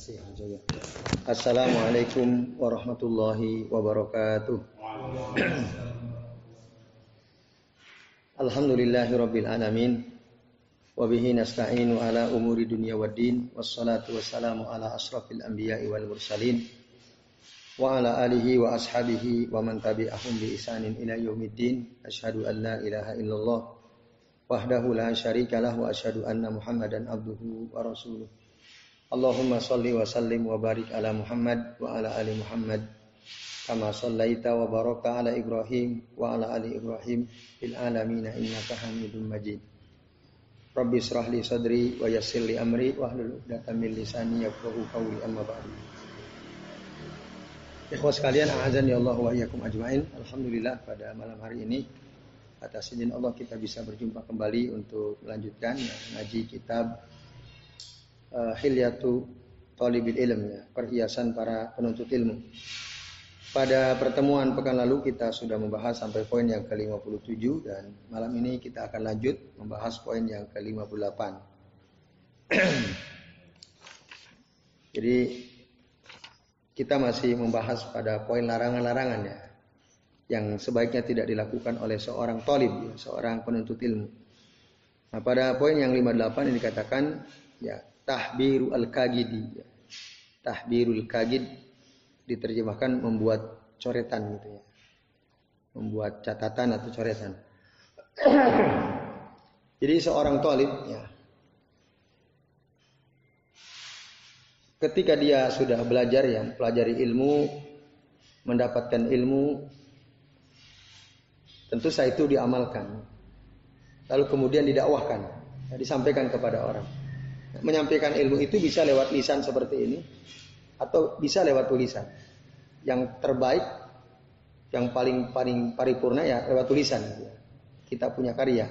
kasih Assalamualaikum warahmatullahi wabarakatuh. Alhamdulillahi rabbil alamin. Wabihi nasta'inu ala umuri dunia waddin. Wassalatu wassalamu ala asrafil anbiya'i wal mursalin. Wa ala alihi wa ashabihi wa man tabi'ahum bi isanin ila yaumiddin. Ashadu an la ilaha illallah. Wahdahu la syarika lah wa ashadu anna muhammadan abduhu wa rasuluh. Allahumma salli wa sallim wa barik ala Muhammad wa ala ali Muhammad kama sallaita wa baraka ala Ibrahim wa ala ali Ibrahim fil alamin innaka Hamidum Majid. Rabbi israh li sadri wa yassir li amri wa hlul 'uqdatam min lisani yafqahu qawli amma ba'du. Ikhwas sekalian, azan ya Allah wa iyyakum ajmain. Alhamdulillah pada malam hari ini atas izin Allah kita bisa berjumpa kembali untuk melanjutkan ngaji kitab uh, hilyatu talibil ilm ya, perhiasan para penuntut ilmu. Pada pertemuan pekan lalu kita sudah membahas sampai poin yang ke-57 dan malam ini kita akan lanjut membahas poin yang ke-58. Jadi kita masih membahas pada poin larangan-larangan ya yang sebaiknya tidak dilakukan oleh seorang tolib, ya, seorang penuntut ilmu. Nah, pada poin yang 58 ini dikatakan ya tahbiru al-kagidi. Tahbirul kagid diterjemahkan membuat coretan gitu ya. Membuat catatan atau coretan. Jadi seorang talib ya. Ketika dia sudah belajar ya, pelajari ilmu, mendapatkan ilmu, tentu saya itu diamalkan. Lalu kemudian didakwahkan, disampaikan kepada orang menyampaikan ilmu itu bisa lewat lisan seperti ini atau bisa lewat tulisan. Yang terbaik, yang paling paling paripurna ya lewat tulisan. Kita punya karya.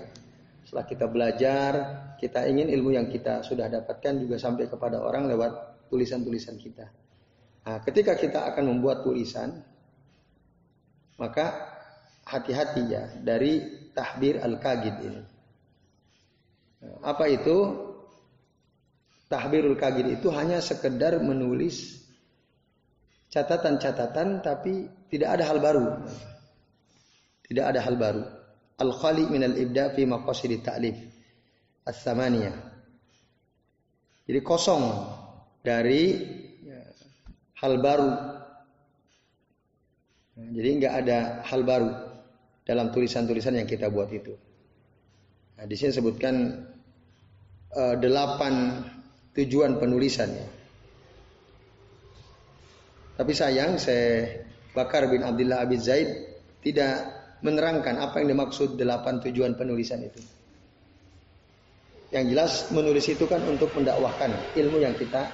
Setelah kita belajar, kita ingin ilmu yang kita sudah dapatkan juga sampai kepada orang lewat tulisan-tulisan kita. Nah, ketika kita akan membuat tulisan, maka hati-hati ya dari tahbir al-kagid ini. Apa itu? Tahbirul kagir itu hanya sekedar menulis catatan-catatan tapi tidak ada hal baru. Tidak ada hal baru. Al-khali min al-ibda fi maqasid ta'lif. As-samaniyah. Jadi kosong dari hal baru. Jadi nggak ada hal baru dalam tulisan-tulisan yang kita buat itu. Nah, di sini sebutkan uh, delapan tujuan penulisannya. Tapi sayang saya Bakar bin Abdullah Abi Zaid tidak menerangkan apa yang dimaksud delapan tujuan penulisan itu. Yang jelas menulis itu kan untuk mendakwahkan ilmu yang kita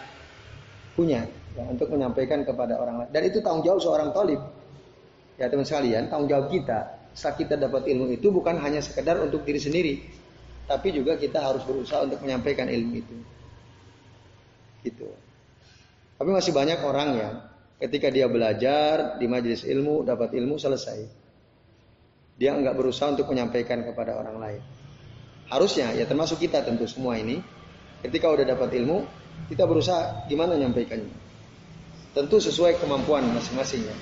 punya, ya, untuk menyampaikan kepada orang lain. Dan itu tanggung jawab seorang talib. Ya teman sekalian, tanggung jawab kita saat kita dapat ilmu itu bukan hanya sekedar untuk diri sendiri, tapi juga kita harus berusaha untuk menyampaikan ilmu itu. Gitu. Tapi masih banyak orang yang ketika dia belajar di majelis ilmu, dapat ilmu selesai. Dia enggak berusaha untuk menyampaikan kepada orang lain. Harusnya ya termasuk kita tentu semua ini ketika udah dapat ilmu, kita berusaha gimana menyampaikannya. Tentu sesuai kemampuan masing-masingnya.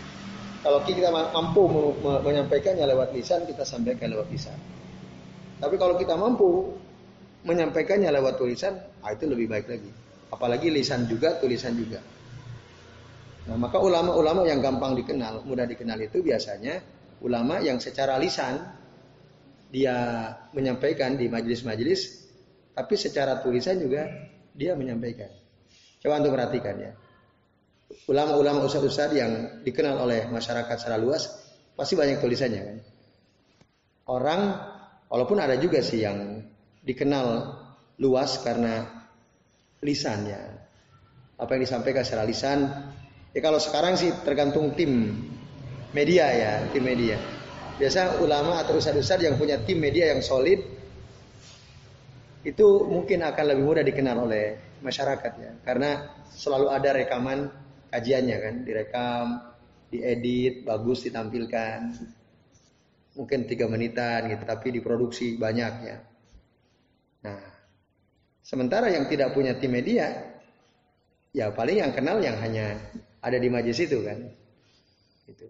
Kalau kita mampu menyampaikannya lewat lisan, kita sampaikan lewat lisan. Tapi kalau kita mampu menyampaikannya lewat tulisan, ah itu lebih baik lagi. Apalagi lisan juga, tulisan juga. Nah, maka ulama-ulama yang gampang dikenal, mudah dikenal itu biasanya ulama yang secara lisan dia menyampaikan di majelis-majelis, tapi secara tulisan juga dia menyampaikan. Coba untuk perhatikan ya. Ulama-ulama ustadz-ustadz yang dikenal oleh masyarakat secara luas, pasti banyak tulisannya kan. Orang, walaupun ada juga sih yang dikenal luas karena lisannya. Apa yang disampaikan secara lisan. Ya kalau sekarang sih tergantung tim media ya, tim media. Biasa ulama atau ustadz-ustadz yang punya tim media yang solid itu mungkin akan lebih mudah dikenal oleh masyarakat ya, karena selalu ada rekaman kajiannya kan, direkam, diedit, bagus ditampilkan, mungkin tiga menitan gitu, tapi diproduksi banyak ya. Nah, Sementara yang tidak punya tim media, ya paling yang kenal yang hanya ada di majlis itu kan. Itu.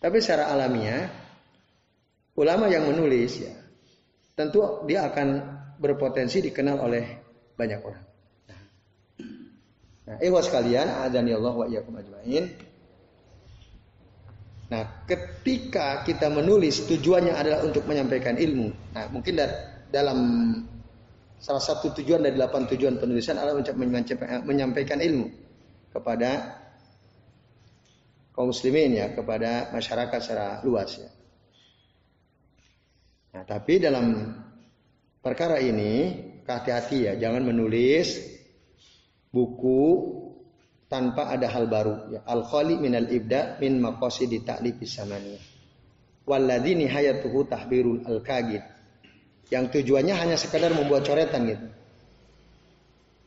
Tapi secara alamiah ulama yang menulis ya tentu dia akan berpotensi dikenal oleh banyak orang. Nah, nah sekalian, adani Allah wa iyyakum ajmain. Nah, ketika kita menulis tujuannya adalah untuk menyampaikan ilmu. Nah, mungkin dalam salah satu tujuan dari delapan tujuan penulisan adalah untuk menyampaikan ilmu kepada kaum muslimin ya, kepada masyarakat secara luas ya. Nah, tapi dalam perkara ini hati-hati ya, jangan menulis buku tanpa ada hal baru ya. Al khali minal ibda min maqasidi ta'lifis samani walladzi nihayatuhu tahbirul al kagid yang tujuannya hanya sekadar membuat coretan gitu.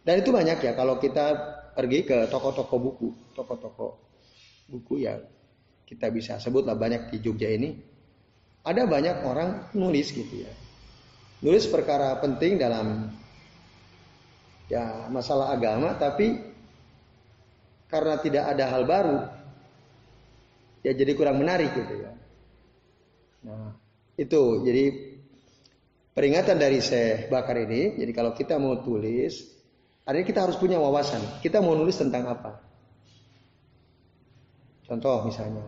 Dan itu banyak ya kalau kita pergi ke toko-toko buku toko-toko buku ya kita bisa sebutlah banyak di Jogja ini. Ada banyak orang nulis gitu ya. Nulis perkara penting dalam ya masalah agama tapi karena tidak ada hal baru ya jadi kurang menarik gitu ya. Nah, itu jadi peringatan dari Syekh Bakar ini. Jadi kalau kita mau tulis, artinya kita harus punya wawasan. Kita mau nulis tentang apa? Contoh misalnya,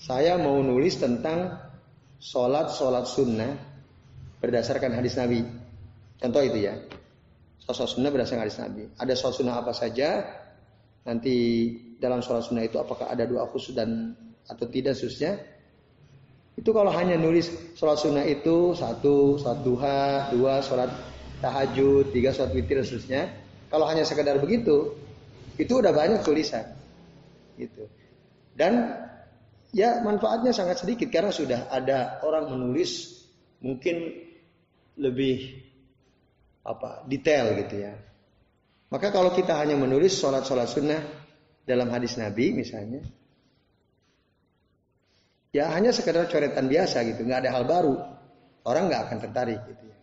saya mau nulis tentang sholat sholat sunnah berdasarkan hadis Nabi. Contoh itu ya. Sholat sunnah berdasarkan hadis Nabi. Ada sholat sunnah apa saja nanti dalam sholat sunnah itu apakah ada doa khusus dan atau tidak khususnya itu kalau hanya nulis sholat sunnah itu satu sholat duha dua sholat tahajud tiga sholat witir khususnya kalau hanya sekedar begitu itu udah banyak tulisan. Gitu. Dan ya manfaatnya sangat sedikit karena sudah ada orang menulis mungkin lebih apa detail gitu ya. Maka kalau kita hanya menulis sholat-sholat sunnah dalam hadis Nabi misalnya, ya hanya sekedar coretan biasa gitu, nggak ada hal baru, orang nggak akan tertarik gitu ya.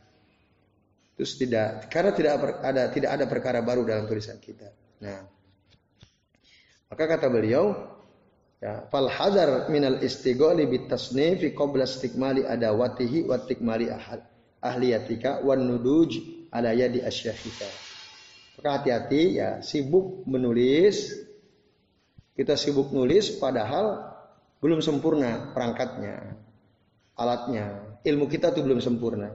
Terus tidak, karena tidak ada tidak ada perkara baru dalam tulisan kita. Nah, maka kata beliau, ya fal hadar minal istigholi bitasnifi qabla istikmali adawatihi wa tikmali ahliyatika wan nuduj ala yadi asyakhika. Maka hati-hati ya, sibuk menulis. Kita sibuk nulis padahal belum sempurna perangkatnya, alatnya. Ilmu kita tuh belum sempurna.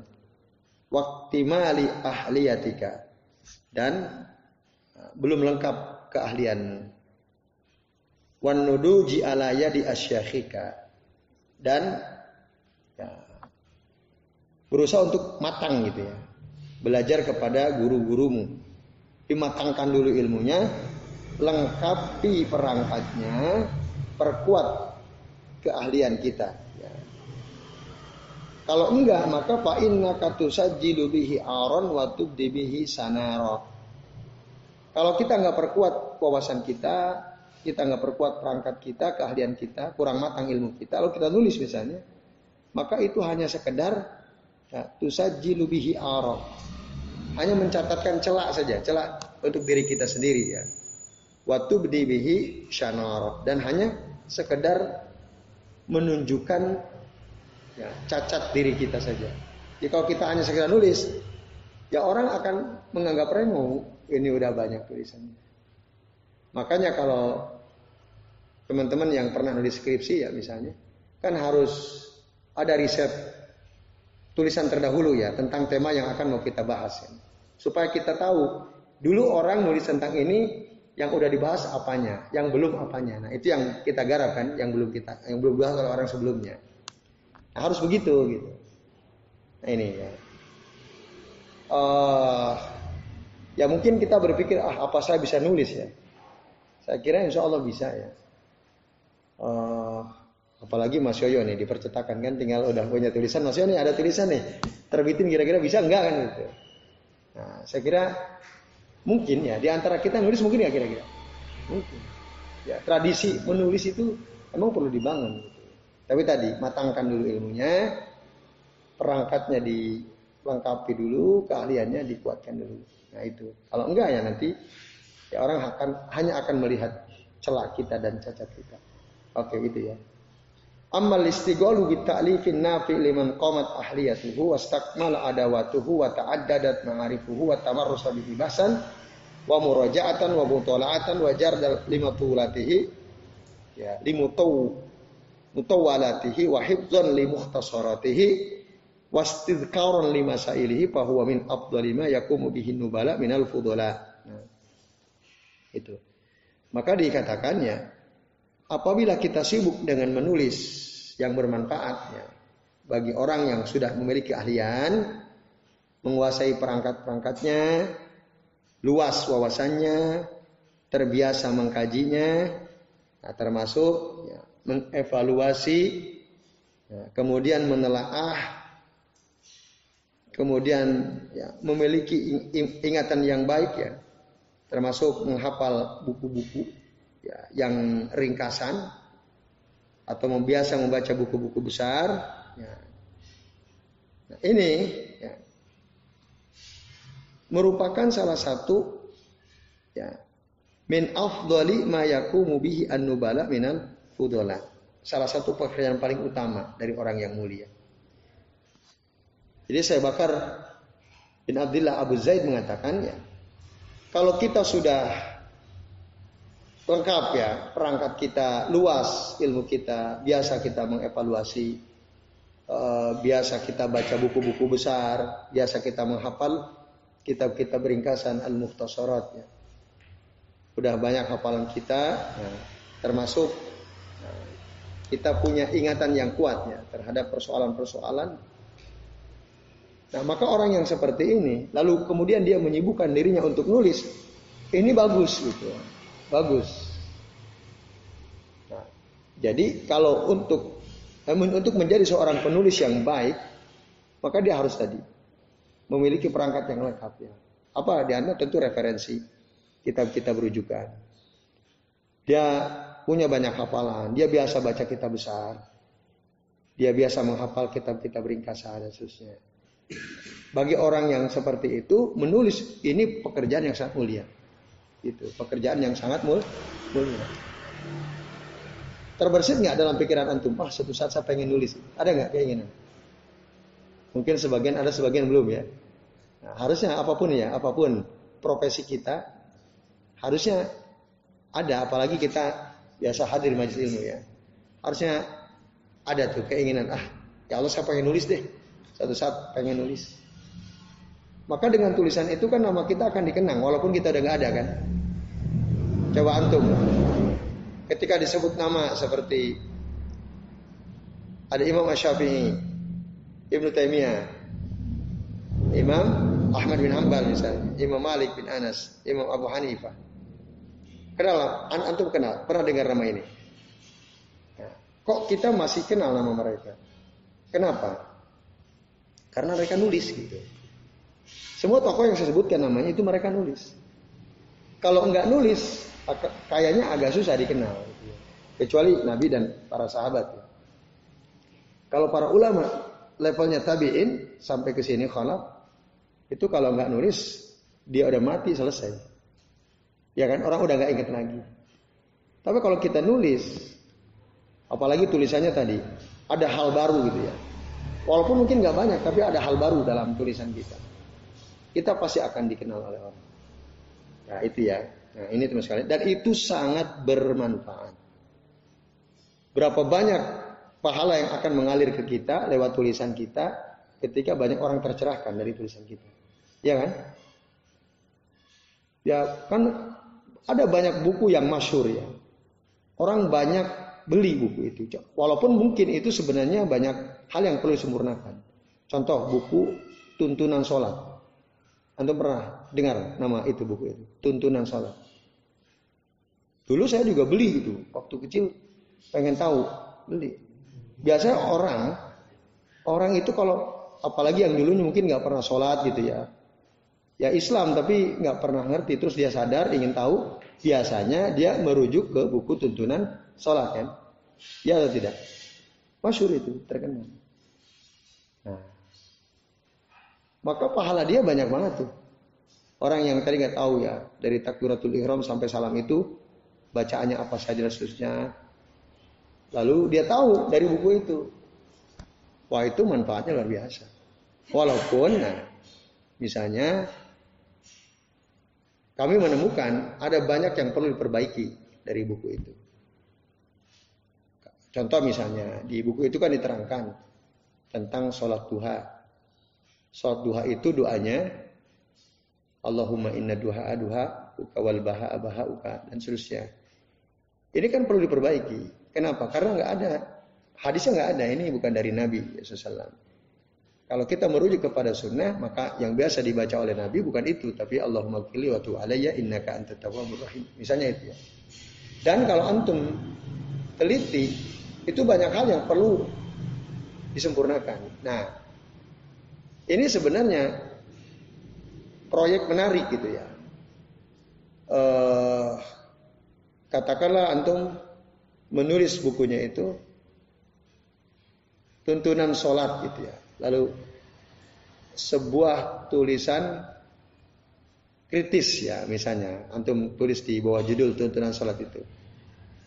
Waktu mali ahliyatika. Dan uh, belum lengkap keahlian. Wan nuduji ala yadi asyakhika. Dan ya, berusaha untuk matang gitu ya. Belajar kepada guru-gurumu dimatangkan dulu ilmunya, lengkapi perangkatnya, perkuat keahlian kita. Ya. Kalau enggak, maka fa inna katusajjilu bihi aron wa tubdibihi sanaro. Kalau kita nggak perkuat wawasan kita, kita nggak perkuat perangkat kita, keahlian kita, kurang matang ilmu kita, lalu kita nulis misalnya, maka itu hanya sekedar ya, tusajilu bihi aron hanya mencatatkan celak saja, celak untuk diri kita sendiri ya. Waktu bedibihi syanar dan hanya sekedar menunjukkan ya, cacat diri kita saja. Jadi kalau kita hanya sekedar nulis, ya orang akan menganggap remeh. Ini udah banyak tulisannya. Makanya kalau teman-teman yang pernah nulis skripsi ya misalnya, kan harus ada riset tulisan terdahulu ya tentang tema yang akan mau kita bahas. Ya supaya kita tahu dulu orang nulis tentang ini yang udah dibahas apanya, yang belum apanya. Nah itu yang kita garap kan, yang belum kita, yang belum dibahas oleh orang sebelumnya. Nah, harus begitu gitu. Nah ini ya. Uh, ya mungkin kita berpikir ah apa saya bisa nulis ya. Saya kira insya Allah bisa ya. Uh, apalagi Mas Yoyo nih dipercetakan kan tinggal udah punya tulisan Mas Yoyo nih ada tulisan nih terbitin kira-kira bisa enggak kan gitu. Nah, saya kira mungkin ya di antara kita nulis mungkin ya kira-kira. Mungkin. Ya, tradisi menulis itu emang perlu dibangun. Tapi tadi matangkan dulu ilmunya, perangkatnya dilengkapi dulu, keahliannya dikuatkan dulu. Nah itu. Kalau enggak ya nanti Ya orang akan hanya akan melihat celak kita dan cacat kita. Oke gitu ya. Amal istighalu bi ta'lifin nafi liman qamat ahliyatuhu wastakmala adawatuhu wa ta'addadat ma'arifuhu wa tamarrusa bihi basan wa muraja'atan wa mutala'atan wa jardal limatulatihi ya limutaw mutawalatihi wa hifdzan li mukhtasaratihi wastidkaran li masailihi fa huwa min afdali ma yakumu bihi nubala minal fudala. Nah, itu. Maka dikatakannya apabila kita sibuk dengan menulis yang bermanfaat ya, bagi orang yang sudah memiliki ahlian, menguasai perangkat-perangkatnya, luas wawasannya, terbiasa mengkajinya, nah, termasuk ya, mengevaluasi, ya, kemudian menelaah, kemudian ya, memiliki ingatan yang baik ya, termasuk menghafal buku-buku ya, yang ringkasan atau membiasa membaca buku-buku besar. Ya. Nah, ini ya, merupakan salah satu ya, min afdali ma yakumu bihi an-nubala minal fudola. Salah satu pekerjaan paling utama dari orang yang mulia. Jadi saya bakar bin Abdullah Abu Zaid mengatakan ya, kalau kita sudah lengkap ya perangkat kita luas ilmu kita biasa kita mengevaluasi uh, biasa kita baca buku-buku besar biasa kita menghafal kitab-kitab beringkasan al muhtasarat ya. Udah banyak hafalan kita ya, termasuk ya, kita punya ingatan yang kuat ya terhadap persoalan-persoalan. Nah maka orang yang seperti ini lalu kemudian dia menyibukkan dirinya untuk nulis ini bagus gitu bagus. Nah, jadi kalau untuk untuk menjadi seorang penulis yang baik, maka dia harus tadi memiliki perangkat yang lengkap ya. Apa? Dia tentu referensi kitab-kitab rujukan. Dia punya banyak hafalan, dia biasa baca kitab besar. Dia biasa menghafal kitab-kitab ringkasan dan seterusnya. Bagi orang yang seperti itu, menulis ini pekerjaan yang sangat mulia. Itu pekerjaan yang sangat mulia. Terbersit nggak dalam pikiran antum? Wah, suatu saat saya pengen nulis. Ada nggak keinginan? Mungkin sebagian ada, sebagian belum ya. Nah, harusnya apa pun ya, apa pun profesi kita, harusnya ada. Apalagi kita biasa hadir di majelis ilmu ya. Harusnya ada tuh keinginan. Ah, ya Allah saya pengen nulis deh. Suatu saat pengen nulis. Maka dengan tulisan itu kan nama kita akan dikenang walaupun kita udah nggak ada kan. Coba antum. Ketika disebut nama seperti ada Imam Asy-Syafi'i, Ibnu Taimiyah, Imam Ahmad bin Hanbal misalnya, Imam Malik bin Anas, Imam Abu Hanifah. Kenal, an antum kenal, pernah dengar nama ini? Ya. Kok kita masih kenal nama mereka? Kenapa? Karena mereka nulis gitu. Semua tokoh yang saya sebutkan namanya itu mereka nulis. Kalau enggak nulis, kayaknya agak susah dikenal. Kecuali Nabi dan para sahabat. Kalau para ulama levelnya tabiin sampai ke sini khalaf itu kalau nggak nulis dia udah mati selesai. Ya kan orang udah nggak inget lagi. Tapi kalau kita nulis, apalagi tulisannya tadi ada hal baru gitu ya. Walaupun mungkin nggak banyak, tapi ada hal baru dalam tulisan kita. Kita pasti akan dikenal oleh orang. Nah itu ya. Nah, ini teman sekalian. Dan itu sangat bermanfaat. Berapa banyak pahala yang akan mengalir ke kita lewat tulisan kita ketika banyak orang tercerahkan dari tulisan kita. Ya kan? Ya kan ada banyak buku yang masyur ya. Orang banyak beli buku itu. Walaupun mungkin itu sebenarnya banyak hal yang perlu disempurnakan. Contoh buku tuntunan sholat. Anda pernah dengar nama itu buku itu? Tuntunan sholat. Dulu saya juga beli itu waktu kecil pengen tahu beli. Biasanya orang orang itu kalau apalagi yang dulunya mungkin nggak pernah sholat gitu ya, ya Islam tapi nggak pernah ngerti terus dia sadar ingin tahu biasanya dia merujuk ke buku tuntunan sholat kan, ya atau tidak? Masyur itu terkenal. Nah, maka pahala dia banyak banget tuh. Orang yang tadi nggak tahu ya dari takbiratul ihram sampai salam itu bacaannya apa saja dan seterusnya. Lalu dia tahu dari buku itu. Wah itu manfaatnya luar biasa. Walaupun nah, misalnya kami menemukan ada banyak yang perlu diperbaiki dari buku itu. Contoh misalnya di buku itu kan diterangkan tentang sholat duha. Sholat duha itu doanya Allahumma inna duha duha uka wal baha baha uka dan seterusnya. Ini kan perlu diperbaiki. Kenapa? Karena nggak ada hadisnya nggak ada. Ini bukan dari Nabi Sallam. Kalau kita merujuk kepada sunnah, maka yang biasa dibaca oleh Nabi bukan itu, tapi Allahumma kili wa alayya innaka antat tawwabur rahim. Misalnya itu ya. Dan kalau antum teliti, itu banyak hal yang perlu disempurnakan. Nah, ini sebenarnya proyek menarik gitu ya. Uh, katakanlah antum menulis bukunya itu tuntunan sholat gitu ya. Lalu sebuah tulisan kritis ya misalnya antum tulis di bawah judul tuntunan sholat itu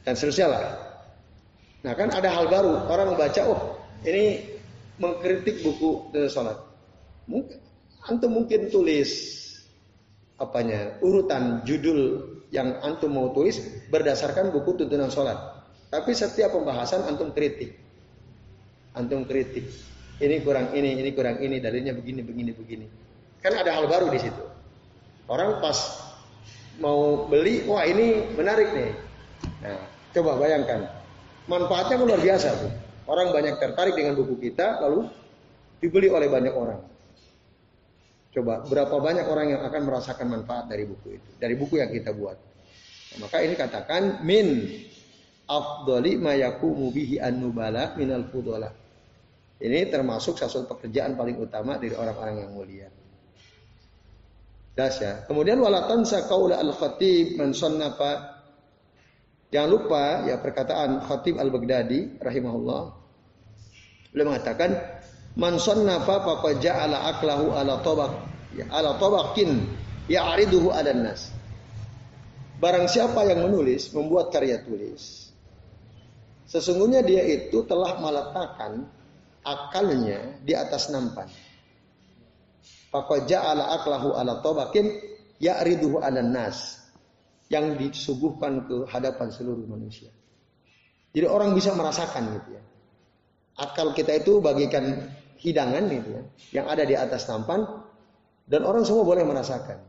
dan seterusnya lah. Nah kan ada hal baru orang membaca oh ini mengkritik buku tuntunan sholat. Mungkin antum mungkin tulis apanya urutan judul yang antum mau tulis berdasarkan buku tuntunan sholat. Tapi setiap pembahasan antum kritik, antum kritik. Ini kurang ini, ini kurang ini, dalilnya begini, begini, begini. Kan ada hal baru di situ. Orang pas mau beli, wah ini menarik nih. Nah, coba bayangkan, manfaatnya luar biasa tuh. Orang banyak tertarik dengan buku kita, lalu dibeli oleh banyak orang. Coba berapa banyak orang yang akan merasakan manfaat dari buku itu, dari buku yang kita buat. Nah, maka ini katakan min afdoli mayaku mubihi an-nubala minal fudala. Ini termasuk satu pekerjaan paling utama dari orang-orang yang mulia. Das ya. Kemudian walatan sakaula al-khatib man sonnafa. Jangan lupa ya perkataan Khatib al-Baghdadi rahimahullah. Beliau mengatakan Man sannafa faqad ja'ala aklahu ala tabaq ya ala tabaqin ya'riduhu 'ala nas. Barang siapa yang menulis, membuat karya tulis, sesungguhnya dia itu telah meletakkan akalnya di atas nampan. Faqad ja'ala aklahu ala tabaqin ya'riduhu 'ala nas yang disuguhkan ke hadapan seluruh manusia. Jadi orang bisa merasakan gitu ya. Akal kita itu bagikan hidangan gitu ya, yang ada di atas nampan dan orang semua boleh merasakan.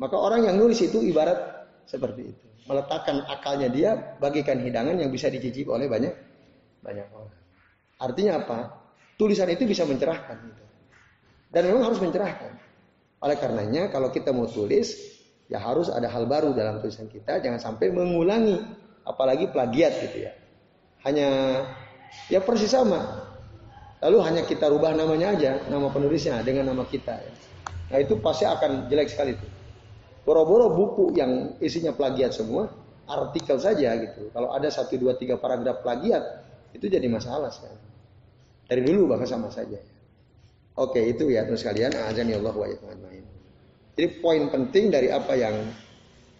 Maka orang yang nulis itu ibarat seperti itu, meletakkan akalnya dia bagikan hidangan yang bisa dicicipi oleh banyak banyak orang. Artinya apa? Tulisan itu bisa mencerahkan gitu. Dan memang harus mencerahkan. Oleh karenanya kalau kita mau tulis ya harus ada hal baru dalam tulisan kita, jangan sampai mengulangi apalagi plagiat gitu ya. Hanya ya persis sama Lalu hanya kita rubah namanya aja, nama penulisnya dengan nama kita. Ya. Nah itu pasti akan jelek sekali itu. Boro-boro buku yang isinya plagiat semua, artikel saja gitu. Kalau ada satu dua tiga paragraf plagiat, itu jadi masalah sekali. Dari dulu bahkan sama saja. Oke itu ya terus kalian azan ya Allah wa Jadi poin penting dari apa yang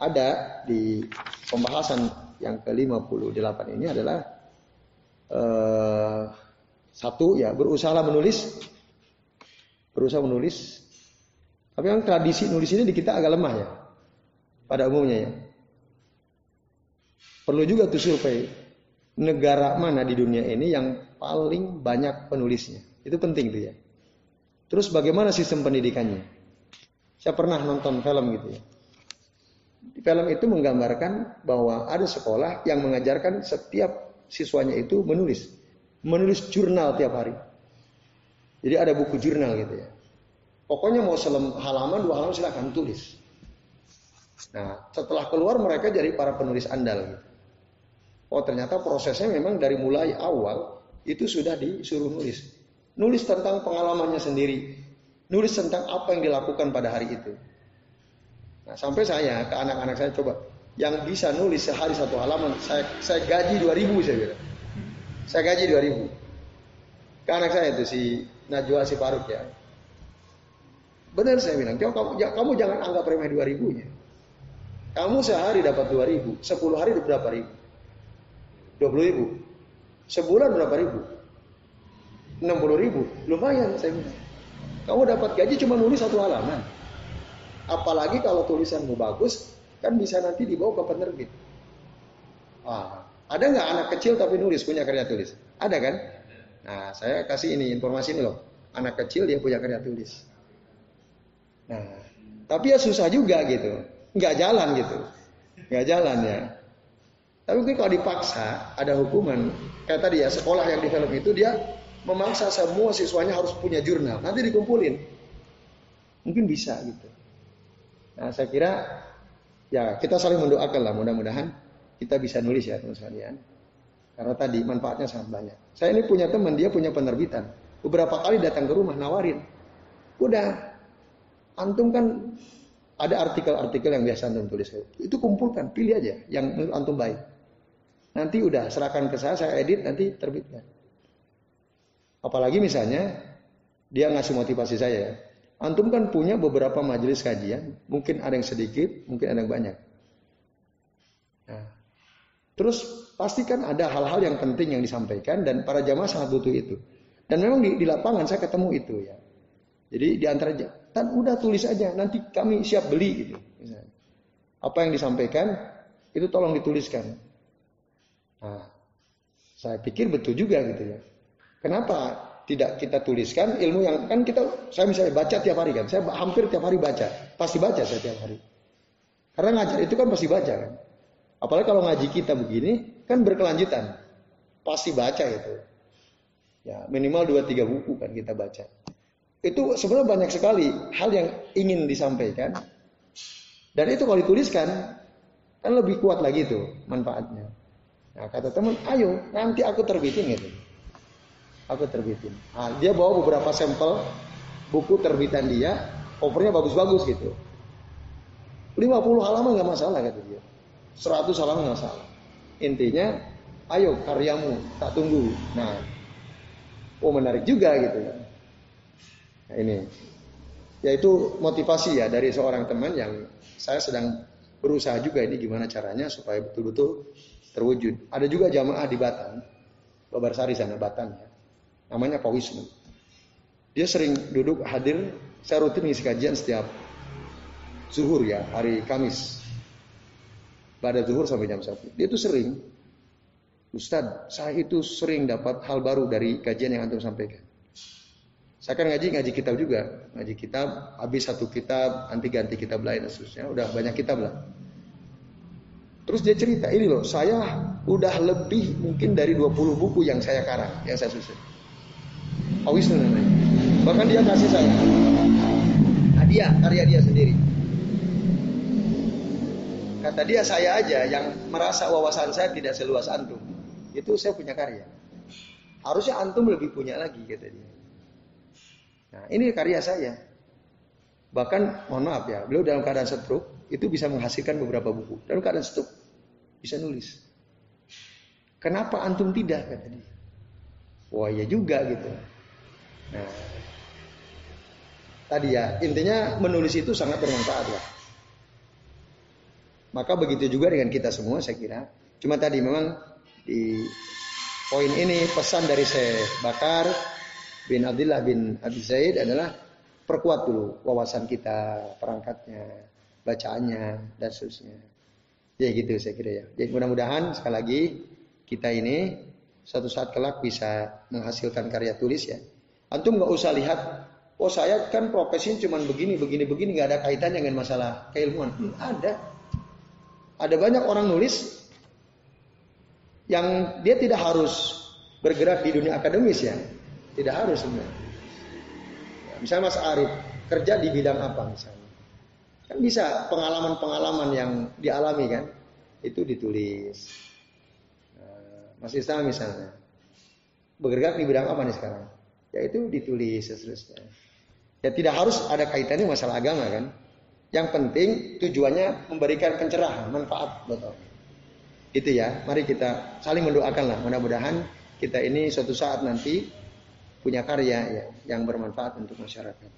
ada di pembahasan yang ke-58 ini adalah uh, satu ya berusaha menulis, berusaha menulis. Tapi yang tradisi nulis ini di kita agak lemah ya, pada umumnya ya. Perlu juga tuh survei negara mana di dunia ini yang paling banyak penulisnya. Itu penting tuh ya. Terus bagaimana sistem pendidikannya? Saya pernah nonton film gitu ya. Di film itu menggambarkan bahwa ada sekolah yang mengajarkan setiap siswanya itu menulis menulis jurnal tiap hari. Jadi ada buku jurnal gitu ya. Pokoknya mau selem halaman dua halaman silahkan tulis. Nah setelah keluar mereka jadi para penulis andal gitu. Oh ternyata prosesnya memang dari mulai awal itu sudah disuruh nulis. Nulis tentang pengalamannya sendiri. Nulis tentang apa yang dilakukan pada hari itu. Nah sampai saya ke anak-anak saya coba yang bisa nulis sehari satu halaman saya saya gaji 2000 saya bilang. Saya gaji 2000. Ke anak saya itu si Najwa si Faruk ya. Benar saya bilang, kamu, kamu jangan anggap remeh dua ribunya. Kamu sehari dapat dua ribu, sepuluh hari berapa ribu? Dua puluh ribu. Sebulan berapa ribu? Enam puluh ribu. Lumayan saya bilang. Kamu dapat gaji cuma nulis satu halaman. Apalagi kalau tulisanmu bagus, kan bisa nanti dibawa ke penerbit. Ah, ada nggak anak kecil tapi nulis punya karya tulis? Ada kan? Nah, saya kasih ini informasi ini loh. Anak kecil dia punya karya tulis. Nah, tapi ya susah juga gitu. Nggak jalan gitu. Nggak jalan ya. Tapi mungkin kalau dipaksa ada hukuman. Kayak tadi ya sekolah yang di film itu dia memaksa semua siswanya harus punya jurnal. Nanti dikumpulin. Mungkin bisa gitu. Nah saya kira ya kita saling mendoakan lah mudah-mudahan kita bisa nulis ya teman sekalian. Karena tadi manfaatnya sangat banyak. Saya ini punya teman dia punya penerbitan. Beberapa kali datang ke rumah nawarin. Udah antum kan ada artikel-artikel yang biasa antum tulis. Itu kumpulkan, pilih aja yang menurut antum baik. Nanti udah serahkan ke saya, saya edit nanti terbitkan. Apalagi misalnya dia ngasih motivasi saya. Antum kan punya beberapa majelis kajian, mungkin ada yang sedikit, mungkin ada yang banyak. Nah, terus pastikan ada hal-hal yang penting yang disampaikan dan para jamaah sangat butuh itu. Dan memang di, di lapangan saya ketemu itu ya. Jadi di antara kan udah tulis aja, nanti kami siap beli gitu. Apa yang disampaikan itu tolong dituliskan. Nah, saya pikir betul juga gitu ya. Kenapa tidak kita tuliskan ilmu yang kan kita saya misalnya baca tiap hari kan, saya hampir tiap hari baca, pasti baca saya tiap hari. Karena ngajar itu kan pasti baca kan. Apalagi kalau ngaji kita begini kan berkelanjutan, pasti baca itu. Ya minimal dua tiga buku kan kita baca. Itu sebenarnya banyak sekali hal yang ingin disampaikan. Dan itu kalau dituliskan, kan lebih kuat lagi tuh manfaatnya. Nah kata teman, ayo nanti aku terbitin gitu. Aku terbitin. Nah, dia bawa beberapa sampel buku terbitan dia, covernya bagus-bagus gitu. 50 halaman nggak masalah kata dia. 100 halaman nggak masalah. Intinya, ayo karyamu, tak tunggu. Nah, oh menarik juga gitu ya. Nah, ini yaitu motivasi ya dari seorang teman yang saya sedang berusaha juga ini gimana caranya supaya betul-betul terwujud. Ada juga jamaah di Batam, Babarsari sana Batam ya. Namanya Pak Wisnu. Dia sering duduk hadir, saya rutin ngisi kajian setiap zuhur ya, hari Kamis. Pada zuhur sampai jam 1. Dia itu sering, Ustadz, saya itu sering dapat hal baru dari kajian yang antum sampaikan. Saya kan ngaji ngaji kitab juga, ngaji kitab habis satu kitab nanti ganti kitab lain khususnya udah banyak kitab lah. Terus dia cerita ini loh, saya udah lebih mungkin dari 20 buku yang saya karang, yang saya susun. Awisnu namanya. Bahkan dia kasih saya hadiah karya dia sendiri. Kata dia saya aja yang merasa wawasan saya tidak seluas antum. Itu saya punya karya. Harusnya antum lebih punya lagi kata dia. Nah, ini karya saya. Bahkan mohon maaf ya, beliau dalam keadaan stroke itu bisa menghasilkan beberapa buku. Dalam keadaan stroke bisa nulis. Kenapa antum tidak kata dia? Wah ya juga gitu. Nah, tadi ya intinya menulis itu sangat bermanfaat lah. Maka begitu juga dengan kita semua saya kira. Cuma tadi memang di poin ini pesan dari saya Bakar bin Abdullah bin Abi Zaid adalah perkuat dulu wawasan kita, perangkatnya, bacaannya dan seterusnya. Ya gitu saya kira ya. Jadi mudah-mudahan sekali lagi kita ini suatu saat kelak bisa menghasilkan karya tulis ya. Antum nggak usah lihat, oh saya kan profesi cuma begini, begini, begini, nggak ada kaitannya dengan masalah keilmuan. Hmm, ada, ada banyak orang nulis yang dia tidak harus bergerak di dunia akademis ya, tidak harus sebenarnya. Ya, misalnya Mas Arif kerja di bidang apa misalnya? Kan bisa pengalaman-pengalaman yang dialami kan, itu ditulis. Nah, Mas Islam misalnya, bergerak di bidang apa nih sekarang? Ya itu ditulis seterusnya. Ya tidak harus ada kaitannya masalah agama kan. Yang penting tujuannya memberikan pencerahan, manfaat buat orang. Itu ya, mari kita saling mendoakan lah. Mudah-mudahan kita ini suatu saat nanti punya karya ya yang bermanfaat untuk masyarakat.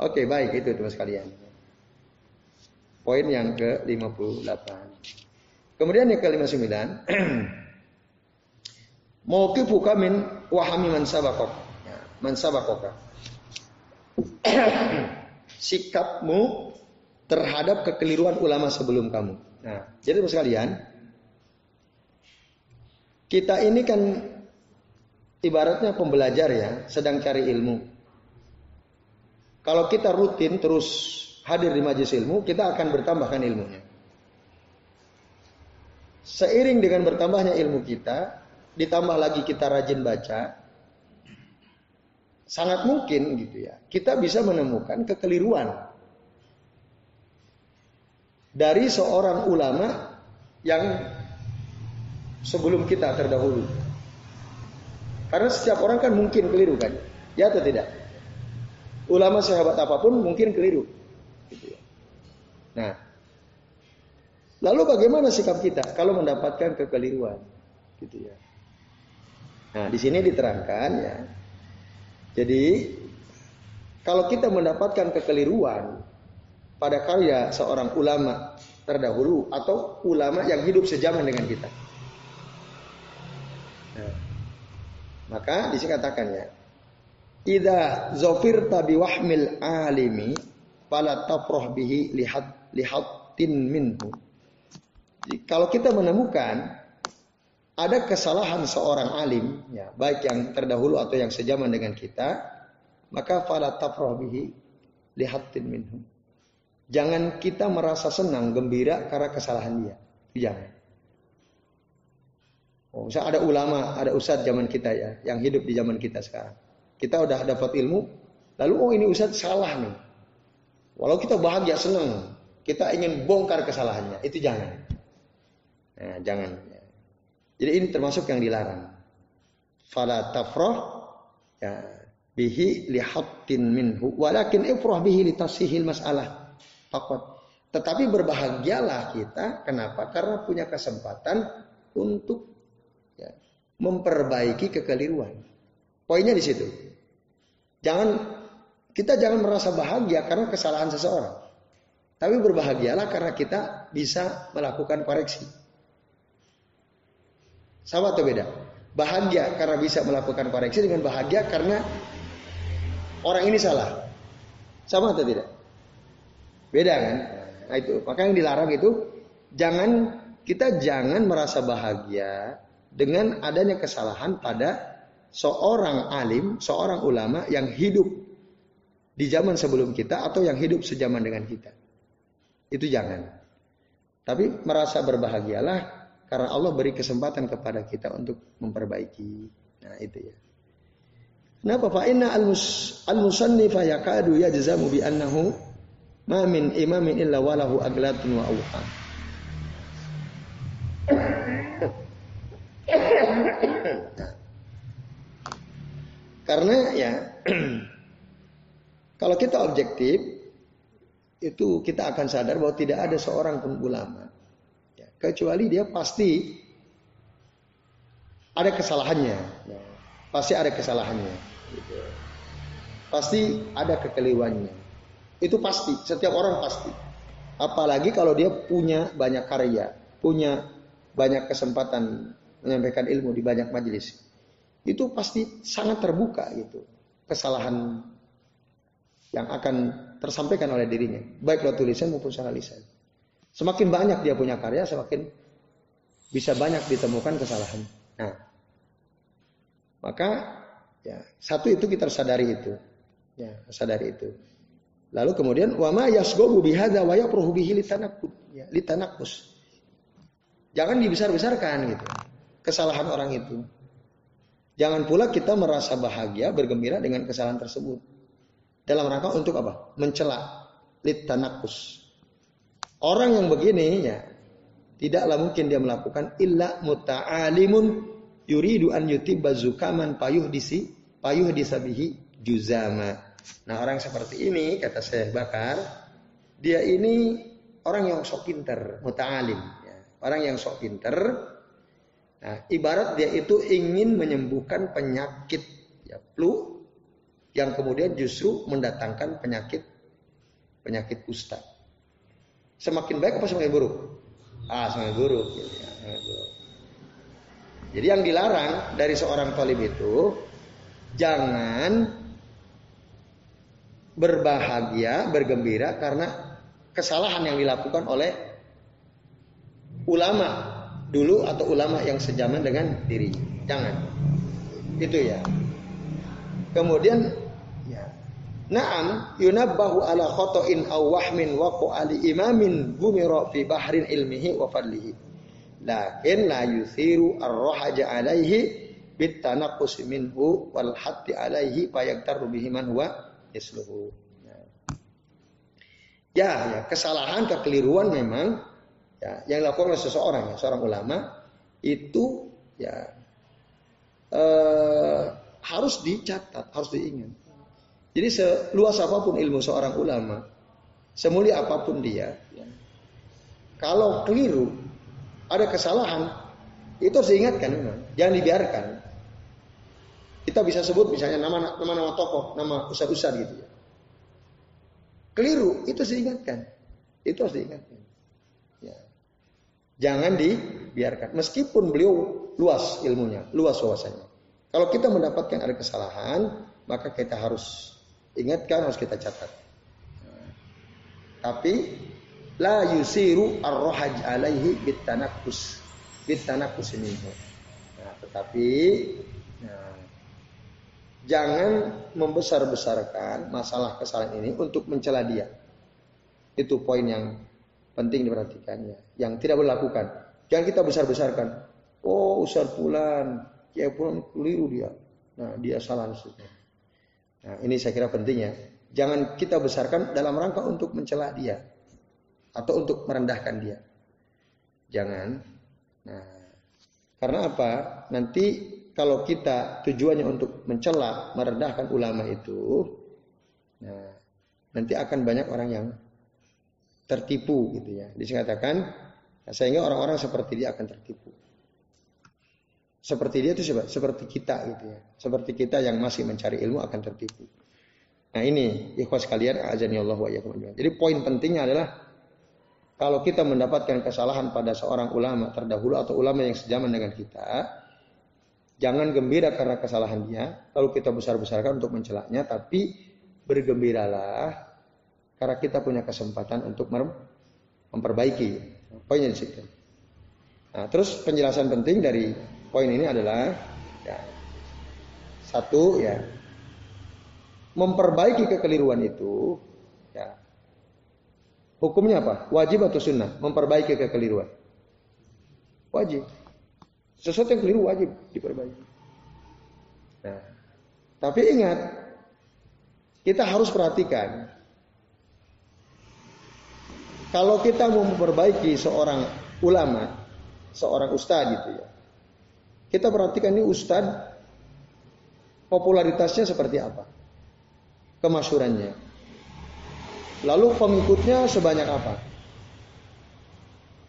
Oke, baik itu teman sekalian. Poin yang ke-58. Kemudian yang ke-59. Mauqifuka min wahami man sabakok. Ya, man sabakoka. Sikapmu terhadap kekeliruan ulama sebelum kamu. Nah, jadi teman sekalian, kita ini kan ibaratnya pembelajar ya, sedang cari ilmu. Kalau kita rutin terus hadir di majelis ilmu, kita akan bertambahkan ilmunya. Seiring dengan bertambahnya ilmu kita, ditambah lagi kita rajin baca, sangat mungkin gitu ya, kita bisa menemukan kekeliruan dari seorang ulama yang sebelum kita terdahulu. Karena setiap orang kan mungkin keliru kan, ya atau tidak? ulama sahabat apa pun mungkin keliru. Gitu ya. Nah, lalu bagaimana sikap kita kalau mendapatkan kekeliruan? Gitu ya. Nah, di sini diterangkan ya. Jadi kalau kita mendapatkan kekeliruan pada karya seorang ulama terdahulu atau ulama yang hidup sejaman dengan kita. Nah, maka sini katakan ya, zofir tabi wahmil alimi fala tafroh bihi lihat lihatin minhu. Kalau kita menemukan ada kesalahan seorang alim, ya, baik yang terdahulu atau yang sejaman dengan kita, maka fala tafroh bihi lihatin minhu. Jangan kita merasa senang, gembira karena kesalahan dia. Jangan. Oh, misalnya ada ulama, ada ustadz zaman kita ya, yang hidup di zaman kita sekarang. Kita udah dapat ilmu, lalu oh ini Ustaz salah nih. Walau kita bahagia senang, kita ingin bongkar kesalahannya, itu jangan. Nah, jangan. Jadi ini termasuk yang dilarang. Fala tafrah ya bihi lihattin minhu walakin ifrah bihi litasihil masalah. Takut. Tetapi berbahagialah kita kenapa? Karena punya kesempatan untuk ya, memperbaiki kekeliruan. Poinnya di situ. Jangan kita jangan merasa bahagia karena kesalahan seseorang. Tapi berbahagialah karena kita bisa melakukan koreksi. Sama atau beda? Bahagia karena bisa melakukan koreksi dengan bahagia karena orang ini salah. Sama atau tidak? Beda kan? Nah itu, maka yang dilarang itu jangan kita jangan merasa bahagia dengan adanya kesalahan pada seorang alim, seorang ulama yang hidup di zaman sebelum kita atau yang hidup sejaman dengan kita. Itu jangan. Tapi merasa berbahagialah karena Allah beri kesempatan kepada kita untuk memperbaiki. Nah, itu ya. Kenapa? Fa inna al-musannif yakadu yajzamu bi annahu ma min imamin illa walahu aglatun wa awham. Karena ya kalau kita objektif itu kita akan sadar bahwa tidak ada seorang pun ulama ya, kecuali dia pasti ada kesalahannya, ya, pasti ada kesalahannya, pasti ada kekeliruannya. Itu pasti, setiap orang pasti. Apalagi kalau dia punya banyak karya, punya banyak kesempatan menyampaikan ilmu di banyak majelis. Itu pasti sangat terbuka gitu kesalahan yang akan tersampaikan oleh dirinya baik lewat tulisan maupun secara lisan. Semakin banyak dia punya karya semakin bisa banyak ditemukan kesalahan. Nah maka ya satu itu kita sadari itu. Ya sadari itu lalu kemudian wama yasgobu bihada wa yapruhu bihi ya litanakus jangan dibesar-besarkan gitu kesalahan orang itu Jangan pula kita merasa bahagia, bergembira dengan kesalahan tersebut. Dalam rangka untuk apa? Mencela. Litanakus. Orang yang begini ya, tidaklah mungkin dia melakukan illa muta'alimun yuridu an yutibba zukaman payuh disi payuh disabihi juzama. Nah orang seperti ini kata saya Bakar, dia ini orang yang sok pinter, muta'alim. Ya. Orang yang sok pinter, Nah, ibarat dia itu ingin menyembuhkan penyakit ya, flu yang kemudian justru mendatangkan penyakit penyakit kusta. Semakin baik apa semakin buruk? Ah, semakin buruk. Gitu ya, Jadi yang dilarang dari seorang talib itu jangan berbahagia, bergembira karena kesalahan yang dilakukan oleh ulama dulu atau ulama yang sejaman dengan diri. Jangan. Itu ya. Kemudian Naam yunabbahu ala khotoin aw wahmin waqo ali imamin gumira fi bahrin ilmihi wa fadlihi. Lakin la yuthiru ar-rahaja alaihi bit minhu wal hatti alaihi fayaktaru bihi man huwa isluhu. Ya, ya, kesalahan, kekeliruan memang ya, yang dilakukan oleh seseorang, ya, seorang ulama itu ya eh, harus dicatat, harus diingat. Jadi seluas apa pun ilmu seorang ulama, semulia apa pun dia, ya, kalau keliru, ada kesalahan, itu harus diingatkan, jangan dibiarkan. Kita bisa sebut misalnya nama nama tokoh, nama ustad-ustad gitu ya. Keliru, itu diingatkan. Itu harus diingatkan. Ya. Jangan dibiarkan. Meskipun beliau luas ilmunya, luas wawasannya. Kalau kita mendapatkan ada kesalahan, maka kita harus Ingatkan harus kita catat. Tapi la yusiru ar-rohaj alaihi bitanakus bitanakus ini. Nah, tetapi nah, jangan membesar-besarkan masalah kesalahan ini untuk mencela dia. Itu poin yang penting diperhatikannya. Yang tidak boleh lakukan. Jangan kita besar-besarkan. Oh, Ustaz Fulan, Kiai Fulan keliru dia. Nah, dia salah maksudnya. Nah, ini saya kira penting ya. Jangan kita besarkan dalam rangka untuk mencela dia atau untuk merendahkan dia. Jangan. Nah, karena apa? Nanti kalau kita tujuannya untuk mencela, merendahkan ulama itu, nah, nanti akan banyak orang yang tertipu gitu ya. Dikatakan nah, sehingga orang-orang seperti dia akan tertipu. Seperti dia itu seperti kita gitu ya. Seperti kita yang masih mencari ilmu akan tertipu. Nah ini ikhwas kalian azani Allah wa Jadi poin pentingnya adalah kalau kita mendapatkan kesalahan pada seorang ulama terdahulu atau ulama yang sejaman dengan kita, jangan gembira karena kesalahan dia, lalu kita besar-besarkan untuk mencelaknya, tapi bergembiralah karena kita punya kesempatan untuk memperbaiki. Poinnya di situ. Nah, terus penjelasan penting dari poin ini adalah ya, satu ya memperbaiki kekeliruan itu hukumnya apa wajib atau sunnah memperbaiki kekeliruan wajib sesuatu yang keliru wajib diperbaiki nah tapi ingat kita harus perhatikan kalau kita mau memperbaiki seorang ulama seorang ustadz gitu ya kita perhatikan ini Ustadz popularitasnya seperti apa? Kemasyurannya. Lalu pengikutnya sebanyak apa?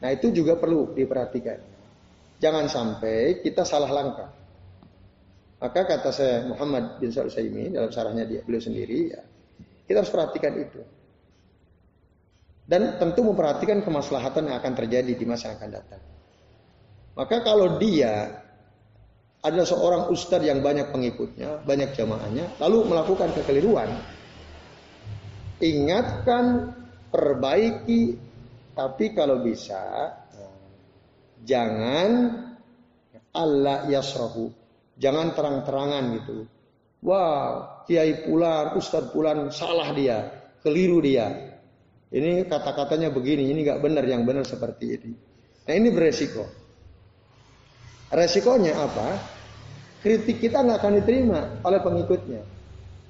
Nah itu juga perlu diperhatikan. Jangan sampai kita salah langkah. Maka kata saya Muhammad bin Sa'ud dalam sarahnya dia beliau sendiri ya, kita harus perhatikan itu. Dan tentu memperhatikan kemaslahatan yang akan terjadi di masa yang akan datang. Maka kalau dia adalah seorang ustadz yang banyak pengikutnya, banyak jamaahnya, lalu melakukan kekeliruan. Ingatkan, perbaiki, tapi kalau bisa jangan Allah yasrahu. Jangan terang-terangan gitu. Wah, kiai pulan, ustadz pulan salah dia, keliru dia. Ini kata-katanya begini, ini nggak benar, yang benar seperti ini. Nah ini beresiko. Resikonya apa? Kritik kita nggak akan diterima oleh pengikutnya.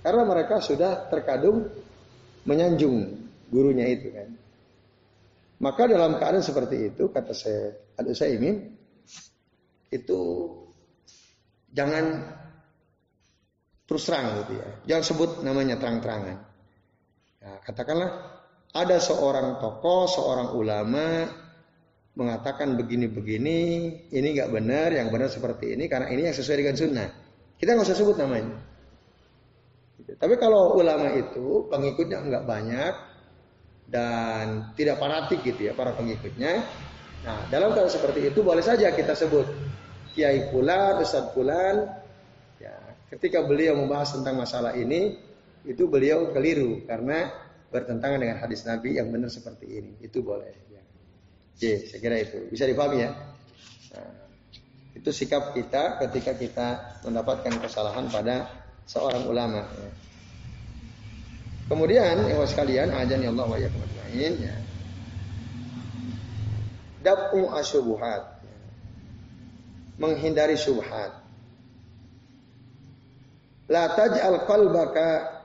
Karena mereka sudah terkadung menyanjung gurunya itu kan. Maka dalam keadaan seperti itu, kata saya, ada saya ingin itu jangan terus terang gitu ya. Jangan sebut namanya terang-terangan. Ya, katakanlah ada seorang tokoh, seorang ulama mengatakan begini-begini, ini nggak benar, yang benar seperti ini karena ini yang sesuai dengan sunnah. Kita nggak usah sebut namanya. Tapi kalau ulama itu pengikutnya nggak banyak, dan tidak fanatik gitu ya para pengikutnya. Nah, dalam keadaan seperti itu boleh saja kita sebut Kiai Fulan, Ustaz Fulan. Ya, ketika beliau membahas tentang masalah ini, itu beliau keliru karena bertentangan dengan hadis Nabi yang benar seperti ini. Itu boleh. Ya. Oke, saya kira itu bisa dipahami ya. Nah, itu sikap kita ketika kita mendapatkan kesalahan pada seorang ulama. Ya. Kemudian, ya sekalian, ajan ya Allah wa ya. Dapu asyubuhat. Menghindari syubhat. La taj'al qalbaka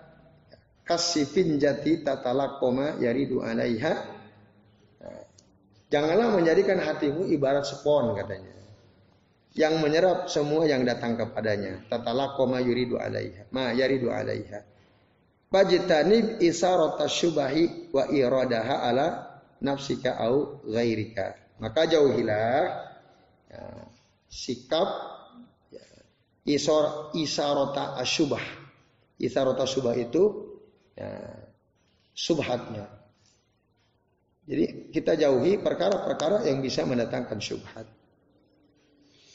kasifin jati tatalakoma yaridu alaiha. Janganlah menjadikan hatimu ibarat spon katanya. Yang menyerap semua yang datang kepadanya. Tatalakoma yuridu alaiha. Ma yaridu alaiha Fajtanib isarata syubahi wa iradaha ala nafsika au ghairika. Maka jauhilah ya, sikap ya, isar, isarota asyubah. Isarota syubah itu ya, subhatnya. Jadi kita jauhi perkara-perkara yang bisa mendatangkan syubhat.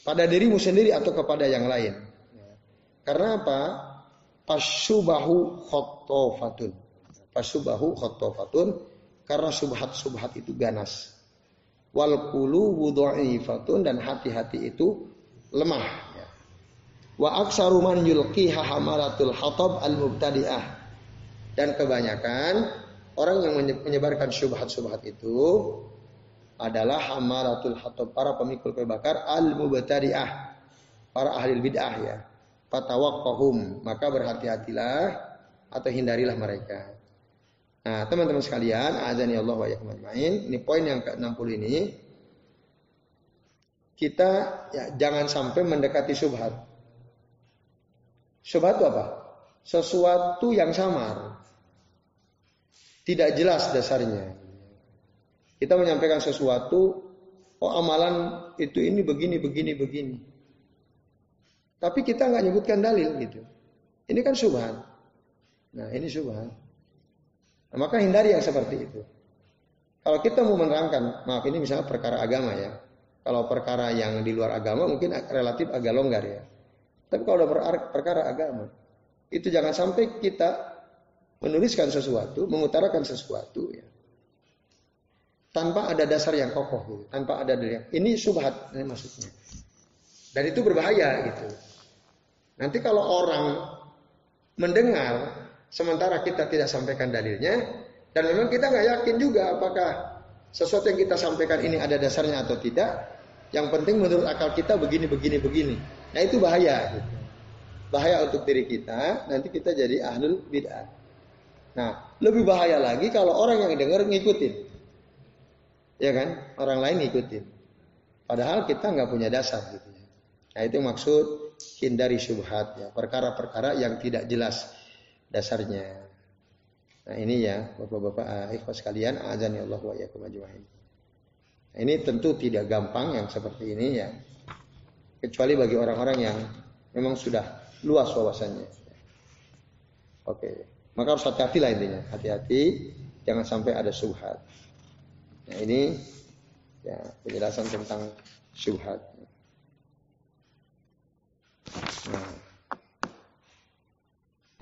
Pada dirimu sendiri atau kepada yang lain. Karena apa? Pasubahu khotofatun. Pasubahu khotofatun. Karena subhat-subhat itu ganas. Wal kulu wudu'ifatun dan hati-hati itu lemah. Wa aksaru man yulqiha hamalatul hatab al mubtadi'ah. Dan kebanyakan orang yang menyebarkan subhat-subhat itu adalah hamalatul hatab para pemikul kayu bakar al mubtadi'ah. Para ahli bid'ah ya fatawaqqahum maka berhati-hatilah atau hindarilah mereka. Nah, teman-teman sekalian, azani Allah wa yakum ajmain. Ini poin yang ke-60 ini. Kita ya, jangan sampai mendekati subhat. Subhat itu apa? Sesuatu yang samar. Tidak jelas dasarnya. Kita menyampaikan sesuatu, oh amalan itu ini begini, begini, begini. Tapi kita nggak nyebutkan dalil gitu. Ini kan subhan. Nah ini subhan. Nah, maka hindari yang seperti itu. Kalau kita mau menerangkan, maaf ini misalnya perkara agama ya. Kalau perkara yang di luar agama mungkin relatif agak longgar ya. Tapi kalau perkara agama, itu jangan sampai kita menuliskan sesuatu, mengutarakan sesuatu ya. Tanpa ada dasar yang kokoh gitu, tanpa ada dalil. Ini subhat ini maksudnya. Dan itu berbahaya gitu. Nanti kalau orang mendengar sementara kita tidak sampaikan dalilnya dan memang kita nggak yakin juga apakah sesuatu yang kita sampaikan ini ada dasarnya atau tidak. Yang penting menurut akal kita begini begini begini. Nah itu bahaya. Gitu. Bahaya untuk diri kita. Nanti kita jadi ahlul bid'ah. Nah lebih bahaya lagi kalau orang yang dengar ngikutin. Ya kan? Orang lain ngikutin. Padahal kita nggak punya dasar gitu. Ya. Nah itu maksud hindari syubhat ya, perkara-perkara yang tidak jelas dasarnya. Nah ini ya bapak-bapak uh, ikhwas sekalian azan ya Allah wa. Nah, ini tentu tidak gampang yang seperti ini ya. Kecuali bagi orang-orang yang memang sudah luas wawasannya. Oke, maka harus hati-hati lah intinya. Hati-hati, jangan sampai ada subhat. Nah ini ya penjelasan tentang subhat. Nah.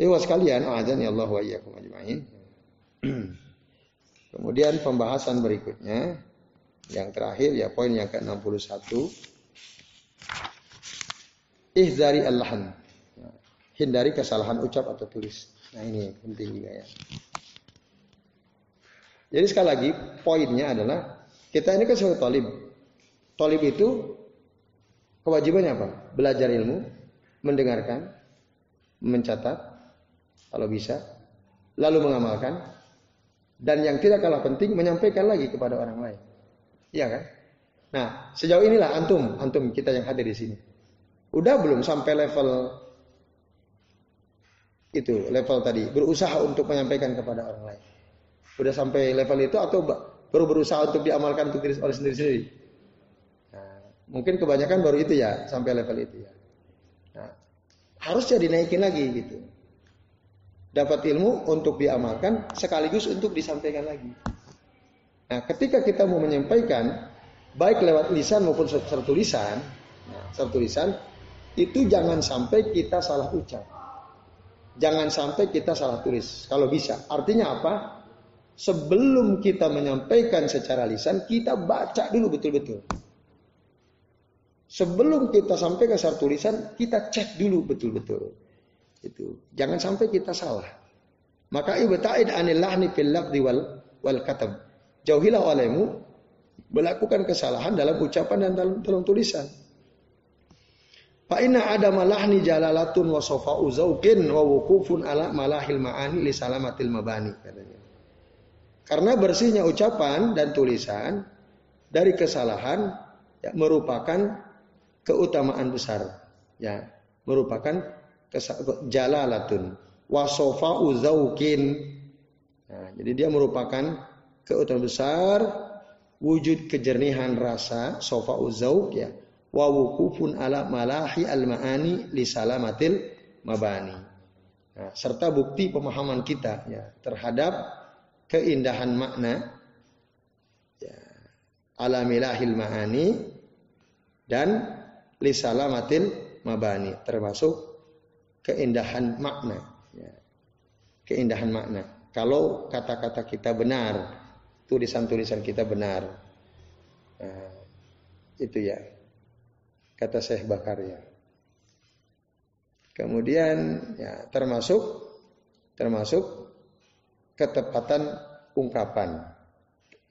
Ewa sekalian, azan ya Allah wa iyyakum ajmain. Kemudian pembahasan berikutnya yang terakhir ya poin yang ke-61 ihzari allahan hindari kesalahan ucap atau tulis nah ini penting juga ya jadi sekali lagi poinnya adalah kita ini kan sebagai talib talib itu kewajibannya apa belajar ilmu mendengarkan, mencatat, kalau bisa, lalu mengamalkan, dan yang tidak kalah penting menyampaikan lagi kepada orang lain. Iya kan? Nah, sejauh inilah antum, antum kita yang hadir di sini. Udah belum sampai level itu, level tadi, berusaha untuk menyampaikan kepada orang lain. Udah sampai level itu atau baru berusaha untuk diamalkan untuk diri oleh sendiri-sendiri? Nah, mungkin kebanyakan baru itu ya, sampai level itu ya. Nah, harusnya dinaikin lagi gitu. Dapat ilmu untuk diamalkan sekaligus untuk disampaikan lagi. Nah, ketika kita mau menyampaikan baik lewat lisan maupun secara tulisan, nah, secara tulisan itu jangan sampai kita salah ucap. Jangan sampai kita salah tulis kalau bisa. Artinya apa? Sebelum kita menyampaikan secara lisan, kita baca dulu betul-betul. Sebelum kita sampaikan secara tulisan, kita cek dulu betul-betul. Itu. Jangan sampai kita salah. Maka ibta'id anil lahni fil lafzi wal wal katab. Jauhilah olehmu melakukan kesalahan dalam ucapan dan dalam, dalam tulisan. Fa inna ada malahni jalalatun wa sofa'u zauqin wa wukufun ala malahil ma'ani li salamatil mabani katanya. Karena bersihnya ucapan dan tulisan dari kesalahan ya, merupakan keutamaan besar. Ya, merupakan jalalatun wasofa uzaukin. Nah, jadi dia merupakan keutamaan besar wujud kejernihan rasa sofa uzauk ya wa wukufun ala malahi al maani li salamatil mabani. Nah, serta bukti pemahaman kita ya terhadap keindahan makna ya, alamilahil ma'ani dan lisalamatil mabani termasuk keindahan makna ya. keindahan makna kalau kata-kata kita benar tulisan-tulisan kita benar nah, itu ya kata Syekh Bakar ya kemudian ya termasuk termasuk ketepatan ungkapan.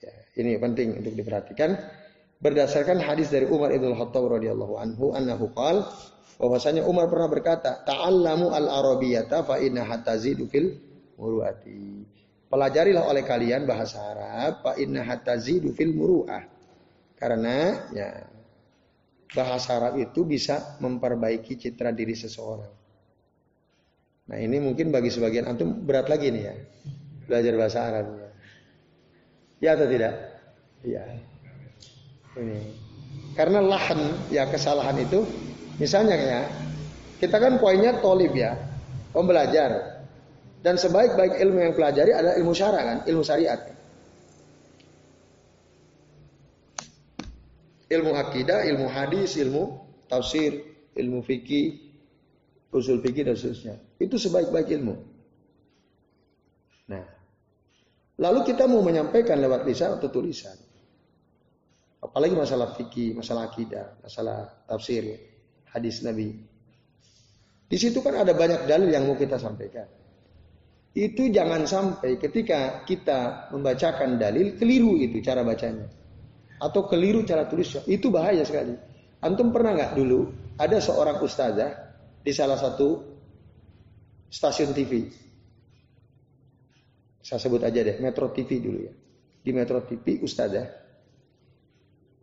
Ya, ini penting untuk diperhatikan. Berdasarkan hadis dari Umar ibn Khattab radhiyallahu anhu, annahu qal, bahwasanya Umar pernah berkata, "Ta'allamu al-arabiyyata fa innaha tazidu fil muruati." Pelajarilah oleh kalian bahasa Arab, fa innaha tazidu fil muru'ah. Karena ya bahasa Arab itu bisa memperbaiki citra diri seseorang. Nah ini mungkin bagi sebagian antum berat lagi nih ya belajar bahasa Arab. Ya atau tidak? Iya. Ini. Karena lahan ya kesalahan itu misalnya ya kita kan poinnya tolib ya pembelajar dan sebaik-baik ilmu yang pelajari adalah ilmu syara kan ilmu syariat ilmu akidah ilmu hadis ilmu tafsir ilmu fikih usul fikih dan seterusnya itu sebaik-baik ilmu nah Lalu kita mau menyampaikan lewat lisan atau tulisan. Apalagi masalah fikih, masalah akidah, masalah tafsir, hadis Nabi. Di situ kan ada banyak dalil yang mau kita sampaikan. Itu jangan sampai ketika kita membacakan dalil keliru itu cara bacanya. Atau keliru cara tulisnya. Itu bahaya sekali. Antum pernah nggak dulu ada seorang ustazah di salah satu stasiun TV saya sebut aja deh, Metro TV dulu ya. Di Metro TV Ustazah.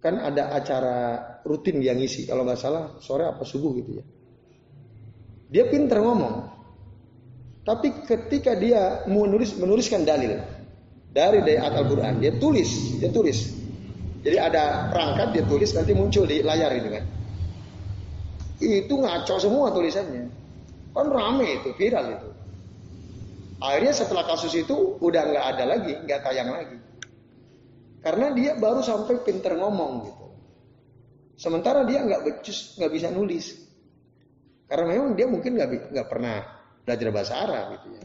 Kan ada acara rutin yang ngisi. Kalau nggak salah sore apa subuh gitu ya. Dia pinter ngomong. Tapi ketika dia menulis menuliskan dalil dari dari Al-Quran, dia tulis, dia tulis. Jadi ada perangkat dia tulis nanti muncul di layar itu kan. Itu ngaco semua tulisannya. Kan rame itu, viral itu. Akhirnya setelah kasus itu udah nggak ada lagi, nggak tayang lagi. Karena dia baru sampai pinter ngomong gitu. Sementara dia nggak becus, nggak bisa nulis. Karena memang dia mungkin nggak nggak pernah belajar bahasa Arab gitu ya.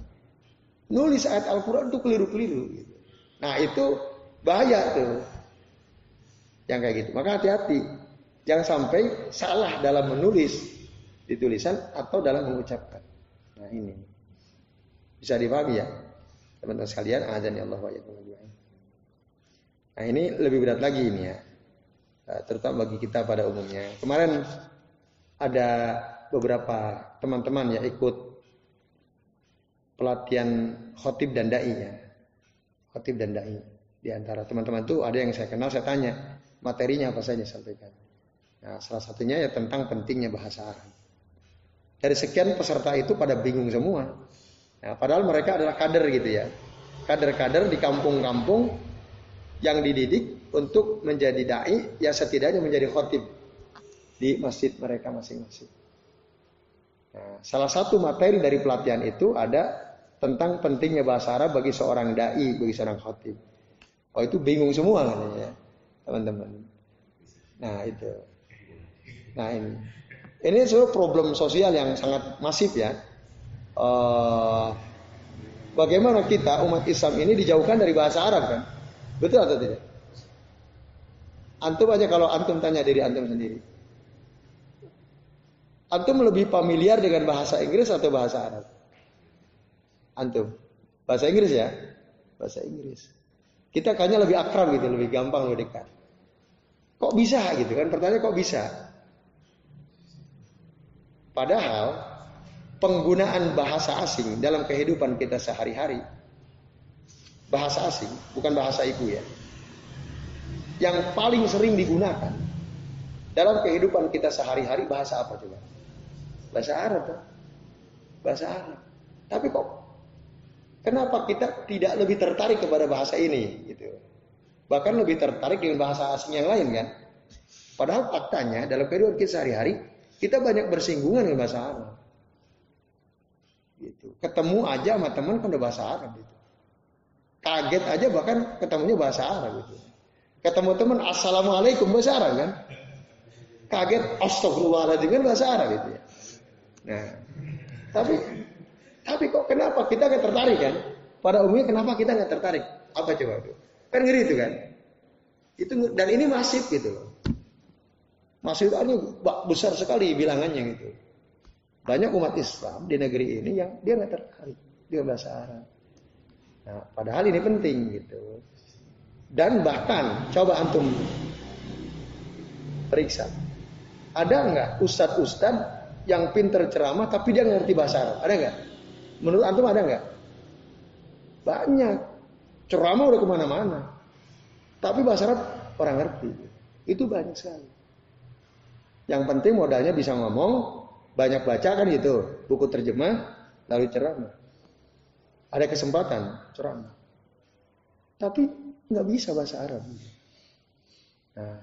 Nulis ayat Al-Quran itu keliru-keliru gitu. Nah itu bahaya tuh. Yang kayak gitu. Maka hati-hati. Jangan sampai salah dalam menulis di tulisan atau dalam mengucapkan. Nah ini. Bisa dipahami ya? Teman-teman sekalian, azan ya Allah wa Nah ini lebih berat lagi ini ya. Eh, terutama bagi kita pada umumnya. Kemarin ada beberapa teman-teman ya ikut pelatihan khotib dan dai ya. Khotib dan dai. Di antara teman-teman itu ada yang saya kenal, saya tanya materinya apa saja sampaikan. Nah, salah satunya ya tentang pentingnya bahasa Arab. Dari sekian peserta itu pada bingung semua. Nah, padahal mereka adalah kader gitu ya. Kader-kader di kampung-kampung yang dididik untuk menjadi dai, ya setidaknya menjadi khotib di masjid mereka masing-masing. Nah, salah satu materi dari pelatihan itu ada tentang pentingnya bahasa Arab bagi seorang dai, bagi seorang khotib. Oh itu bingung semua katanya ya, teman-teman. Nah itu. Nah ini. Ini sebenarnya problem sosial yang sangat masif ya. Uh, bagaimana kita umat Islam ini dijauhkan dari bahasa Arab kan? Betul atau tidak? Antum aja kalau antum tanya diri antum sendiri. Antum lebih familiar dengan bahasa Inggris atau bahasa Arab? Antum. Bahasa Inggris ya? Bahasa Inggris. Kita kayaknya lebih akrab gitu, lebih gampang, lebih dekat. Kok bisa gitu kan? Pertanyaan kok bisa? Padahal penggunaan bahasa asing dalam kehidupan kita sehari-hari bahasa asing, bukan bahasa ibu ya. Yang paling sering digunakan dalam kehidupan kita sehari-hari bahasa apa coba? Bahasa Arab. Kan? Bahasa Arab. Tapi kok kenapa kita tidak lebih tertarik kepada bahasa ini gitu. Bahkan lebih tertarik dengan bahasa asing yang lain kan? Padahal faktanya dalam kehidupan kita sehari-hari kita banyak bersinggungan dengan bahasa Arab. Ketemu aja sama teman kan udah bahasa Arab gitu. Kaget aja bahkan ketemunya bahasa Arab gitu. Ketemu teman assalamualaikum bahasa Arab kan. Kaget astagfirullahaladzim kan bahasa Arab gitu ya. Nah, tapi tapi kok kenapa kita nggak tertarik kan? Pada umumnya kenapa kita nggak tertarik? Apa coba itu? Kan ngeri itu kan? Itu dan ini masif gitu loh. Masif itu besar sekali bilangannya gitu. Banyak umat Islam di negeri ini yang dia nggak tertarik dia bahasa Arab. Nah, padahal ini penting gitu. Dan bahkan coba antum periksa. Ada nggak ustadz-ustadz yang pinter ceramah tapi dia ngerti bahasa Arab? Ada nggak? Menurut antum ada nggak? Banyak. Ceramah udah ke mana-mana. Tapi bahasa Arab orang ngerti. Itu banyak sekali. Yang penting modalnya bisa ngomong, banyak baca kan gitu. Buku terjemah, lalu ceramah. Ada kesempatan ceramah. Tapi nggak bisa bahasa Arab. Nah,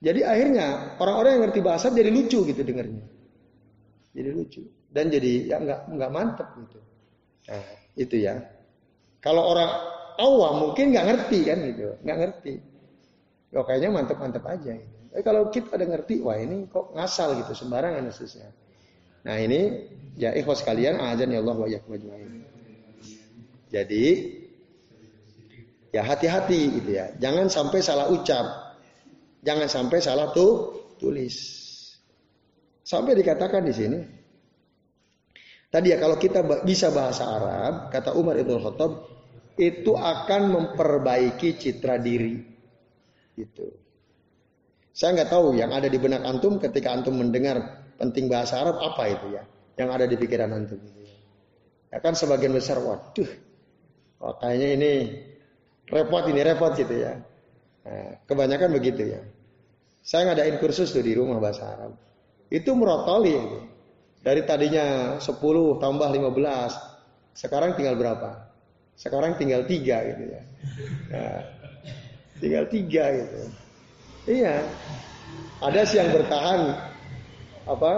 jadi akhirnya orang-orang yang ngerti bahasa jadi lucu gitu dengarnya. Jadi lucu dan jadi ya nggak nggak mantep gitu. Nah, itu ya. Kalau orang awam mungkin nggak ngerti kan gitu, nggak ngerti. Kok kayaknya mantep-mantep aja. Gitu. Tapi kalau kita ada ngerti, wah ini kok ngasal gitu sembarangan khususnya. Nah ini ya ikhwas kalian azan ya Allah wa ajmain. Jadi ya hati-hati gitu ya. Jangan sampai salah ucap. Jangan sampai salah tuh tulis. Sampai dikatakan di sini. Tadi ya kalau kita bisa bahasa Arab, kata Umar Ibn Khattab, itu akan memperbaiki citra diri. Gitu. Saya nggak tahu yang ada di benak antum ketika antum mendengar penting bahasa Arab apa itu ya, yang ada di pikiran antum. Gitu ya. ya kan sebagian besar, waduh, Oh, kayaknya ini repot ini repot gitu ya. Nah, kebanyakan begitu ya. Saya ngadain kursus tuh di rumah bahasa Arab. Itu merotoli itu. Dari tadinya 10 tambah 15. Sekarang tinggal berapa? Sekarang tinggal tiga gitu ya. Nah, tinggal tiga gitu. Iya. Ada sih yang bertahan apa?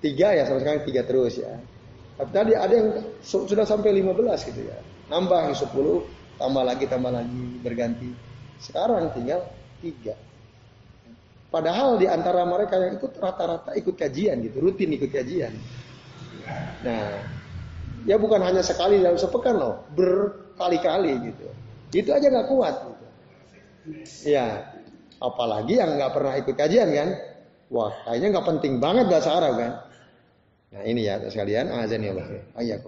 Tiga ya sampai sekarang tiga terus ya. Tapi tadi ada yang sudah sampai 15 gitu ya nambah 10 tambah lagi tambah lagi berganti sekarang tinggal tiga padahal di antara mereka yang ikut rata-rata ikut kajian gitu rutin ikut kajian nah ya bukan hanya sekali dalam sepekan loh berkali-kali gitu itu aja nggak kuat gitu. ya apalagi yang nggak pernah ikut kajian kan wah kayaknya nggak penting banget bahasa Arab kan nah ini ya sekalian azan ya Allah ayah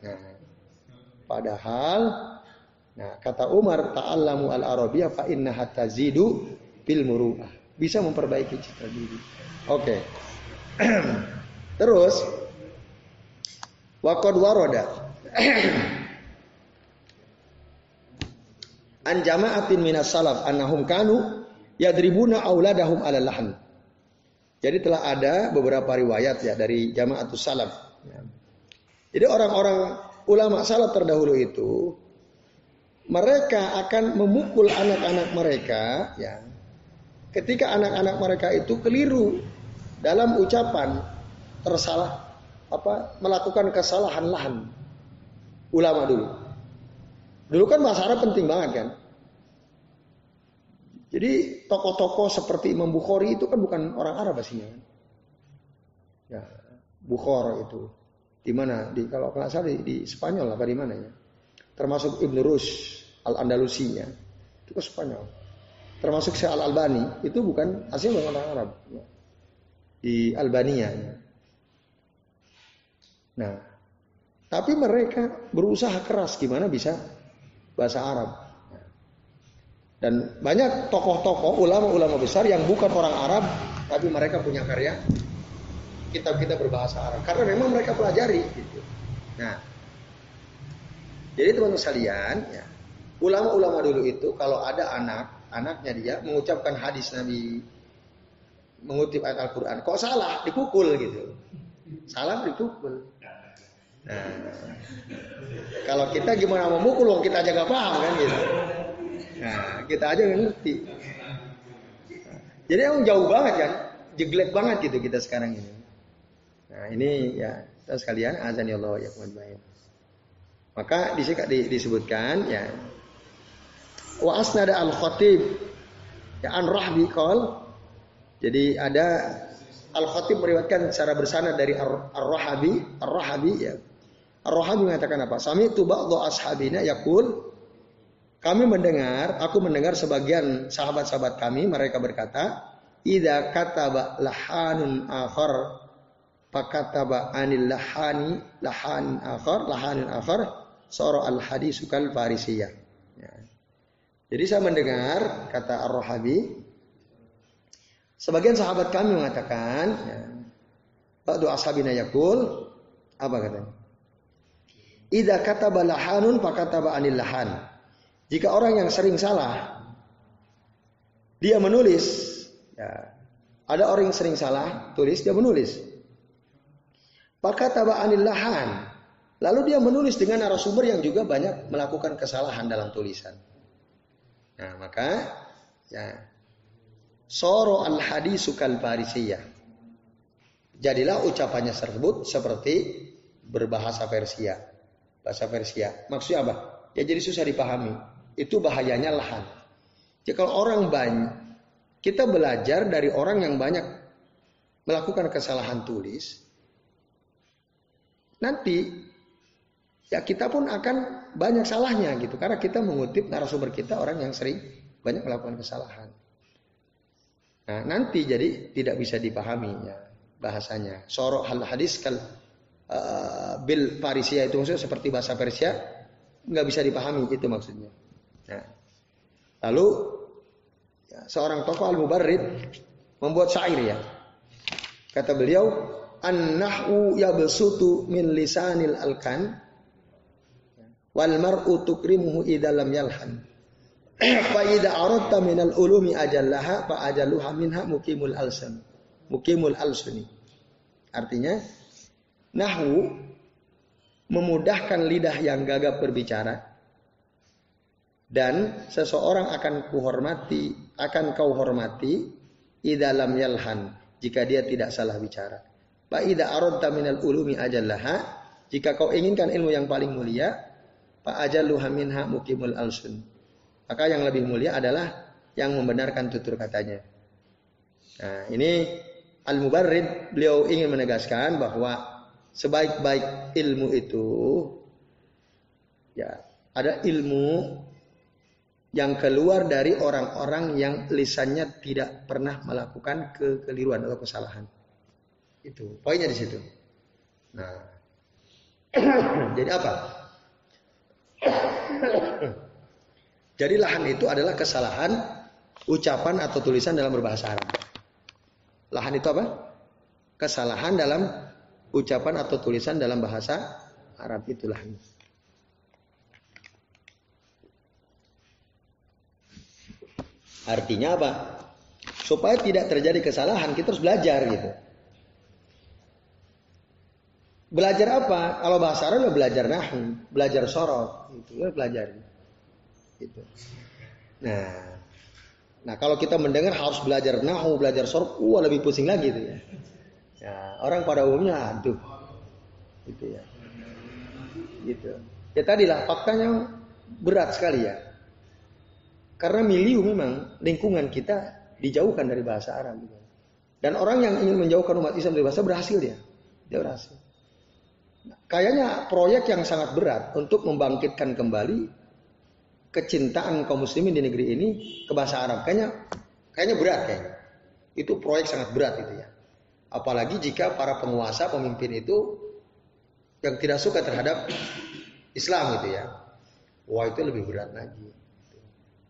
nah Padahal nah kata Umar ta'allamu al-arabiyah fa inna hatta zidu bil muru'ah. Bisa memperbaiki citra diri. Oke. Okay. Terus waqad waroda an jama'atin minas salaf annahum kanu yadribuna auladahum ala lahan. Jadi telah ada beberapa riwayat ya dari jamaatus salaf. Jadi orang-orang ulama salaf terdahulu itu mereka akan memukul anak-anak mereka ya ketika anak-anak mereka itu keliru dalam ucapan tersalah apa melakukan kesalahan lahan ulama dulu dulu kan bahasa Arab penting banget kan Jadi tokoh-tokoh seperti Imam Bukhari itu kan bukan orang Arab aslinya. Ya, Bukhara itu di mana? Di kalau nggak salah di, di Spanyol apa di mana ya? Termasuk Ibn Rus Al Andalusinya itu ke Spanyol. Termasuk Syekh Al Albani itu bukan aslinya bukan orang Arab. Ya. Di Albania. Ya. Nah, tapi mereka berusaha keras gimana bisa bahasa Arab. Dan banyak tokoh-tokoh, ulama-ulama besar yang bukan orang Arab, tapi mereka punya karya kitab-kitab berbahasa Arab. Karena memang mereka pelajari. Gitu. Nah, jadi teman-teman sekalian, ya, ulama-ulama dulu itu kalau ada anak, anaknya dia mengucapkan hadis Nabi, mengutip ayat Al-Quran, kok salah, dipukul gitu. Salah dipukul. Nah, kalau kita gimana mau mukul, kita aja gak paham kan gitu. Nah, kita aja nggak ngerti. jadi emang jauh banget kan, jeglek banget gitu kita sekarang ini. Nah ini ya terus sekalian azan ya Allah ya baik. Maka di sini disebutkan ya wa asnada al khatib ya an rahbi qol jadi ada al khatib meriwayatkan secara bersanad dari ar rahabi ar rahabi ya ar rahabi mengatakan apa sami tu ba'dhu ashabina yaqul kami mendengar, aku mendengar sebagian sahabat-sahabat kami mereka berkata, "Idza kataba lahanun akhar fakataba anil lahani lahan akhar lahanin akhar soro al hadis kal farisiyah." Ya. Jadi saya mendengar kata Ar-Rahabi sebagian sahabat kami mengatakan ya, Ba'du ashabina yakul apa katanya? Idza kataba lahanun fakataba anil lahan. Jika orang yang sering salah, dia menulis, ya, ada orang yang sering salah, tulis, dia menulis. Maka anil lahan. Lalu dia menulis dengan narasumber yang juga banyak melakukan kesalahan dalam tulisan. Nah, maka ya soro al hadisukal farisiyah. Jadilah ucapannya tersebut seperti berbahasa Persia. Bahasa Persia. Maksudnya apa? Ya jadi susah dipahami. Itu bahayanya lahan. Jadi kalau orang banyak, kita belajar dari orang yang banyak melakukan kesalahan tulis, nanti ya kita pun akan banyak salahnya gitu karena kita mengutip narasumber kita orang yang sering banyak melakukan kesalahan. Nah, nanti jadi tidak bisa dipahami ya bahasanya. Sorok hal hadis kal uh, bil Parisia itu maksudnya seperti bahasa Persia nggak bisa dipahami itu maksudnya. Ya. Lalu ya, seorang tokoh al-mubarrid membuat syair ya. Kata beliau, "An-nahwu yabsutu min lisanil alkan wal mar'u tukrimuhu idza lam yalhan." fa idza aradta min al-ulumi ajallaha fa ajaluha minha mukimul alsan. Mukimul alsuni. Artinya nahwu memudahkan lidah yang gagap berbicara dan seseorang akan kuhormati, akan kau hormati dalam yalhan jika dia tidak salah bicara. Fa idza aradta minal ulumi ajallaha, jika kau inginkan ilmu yang paling mulia, fa ajalluha minha mukimul alsun. Maka yang lebih mulia adalah yang membenarkan tutur katanya. Nah, ini Al-Mubarrid beliau ingin menegaskan bahwa sebaik-baik ilmu itu ya ada ilmu yang keluar dari orang-orang yang lisannya tidak pernah melakukan kekeliruan atau kesalahan. Itu poinnya di situ. Nah, jadi apa? jadi lahan itu adalah kesalahan ucapan atau tulisan dalam berbahasa Arab. Lahan itu apa? Kesalahan dalam ucapan atau tulisan dalam bahasa Arab itu lahan. Artinya apa? Supaya tidak terjadi kesalahan, kita harus belajar gitu. Belajar apa? Kalau bahasa Arab belajar nahu, belajar sorot, itu ya belajar. Gitu. Nah, nah kalau kita mendengar harus belajar nahu, belajar sorot, wah lebih pusing lagi itu ya. Ya, orang pada umumnya aduh, gitu ya. Gitu. Ya tadilah faktanya berat sekali ya. Karena milieu memang lingkungan kita dijauhkan dari bahasa Arab. Dan orang yang ingin menjauhkan umat Islam dari bahasa berhasil dia. Dia berhasil. Kayaknya proyek yang sangat berat untuk membangkitkan kembali kecintaan kaum muslimin di negeri ini ke bahasa Arab. Kayaknya kayaknya berat kayaknya. Itu proyek sangat berat itu ya. Apalagi jika para penguasa, pemimpin itu yang tidak suka terhadap Islam gitu ya. Wah itu lebih berat lagi.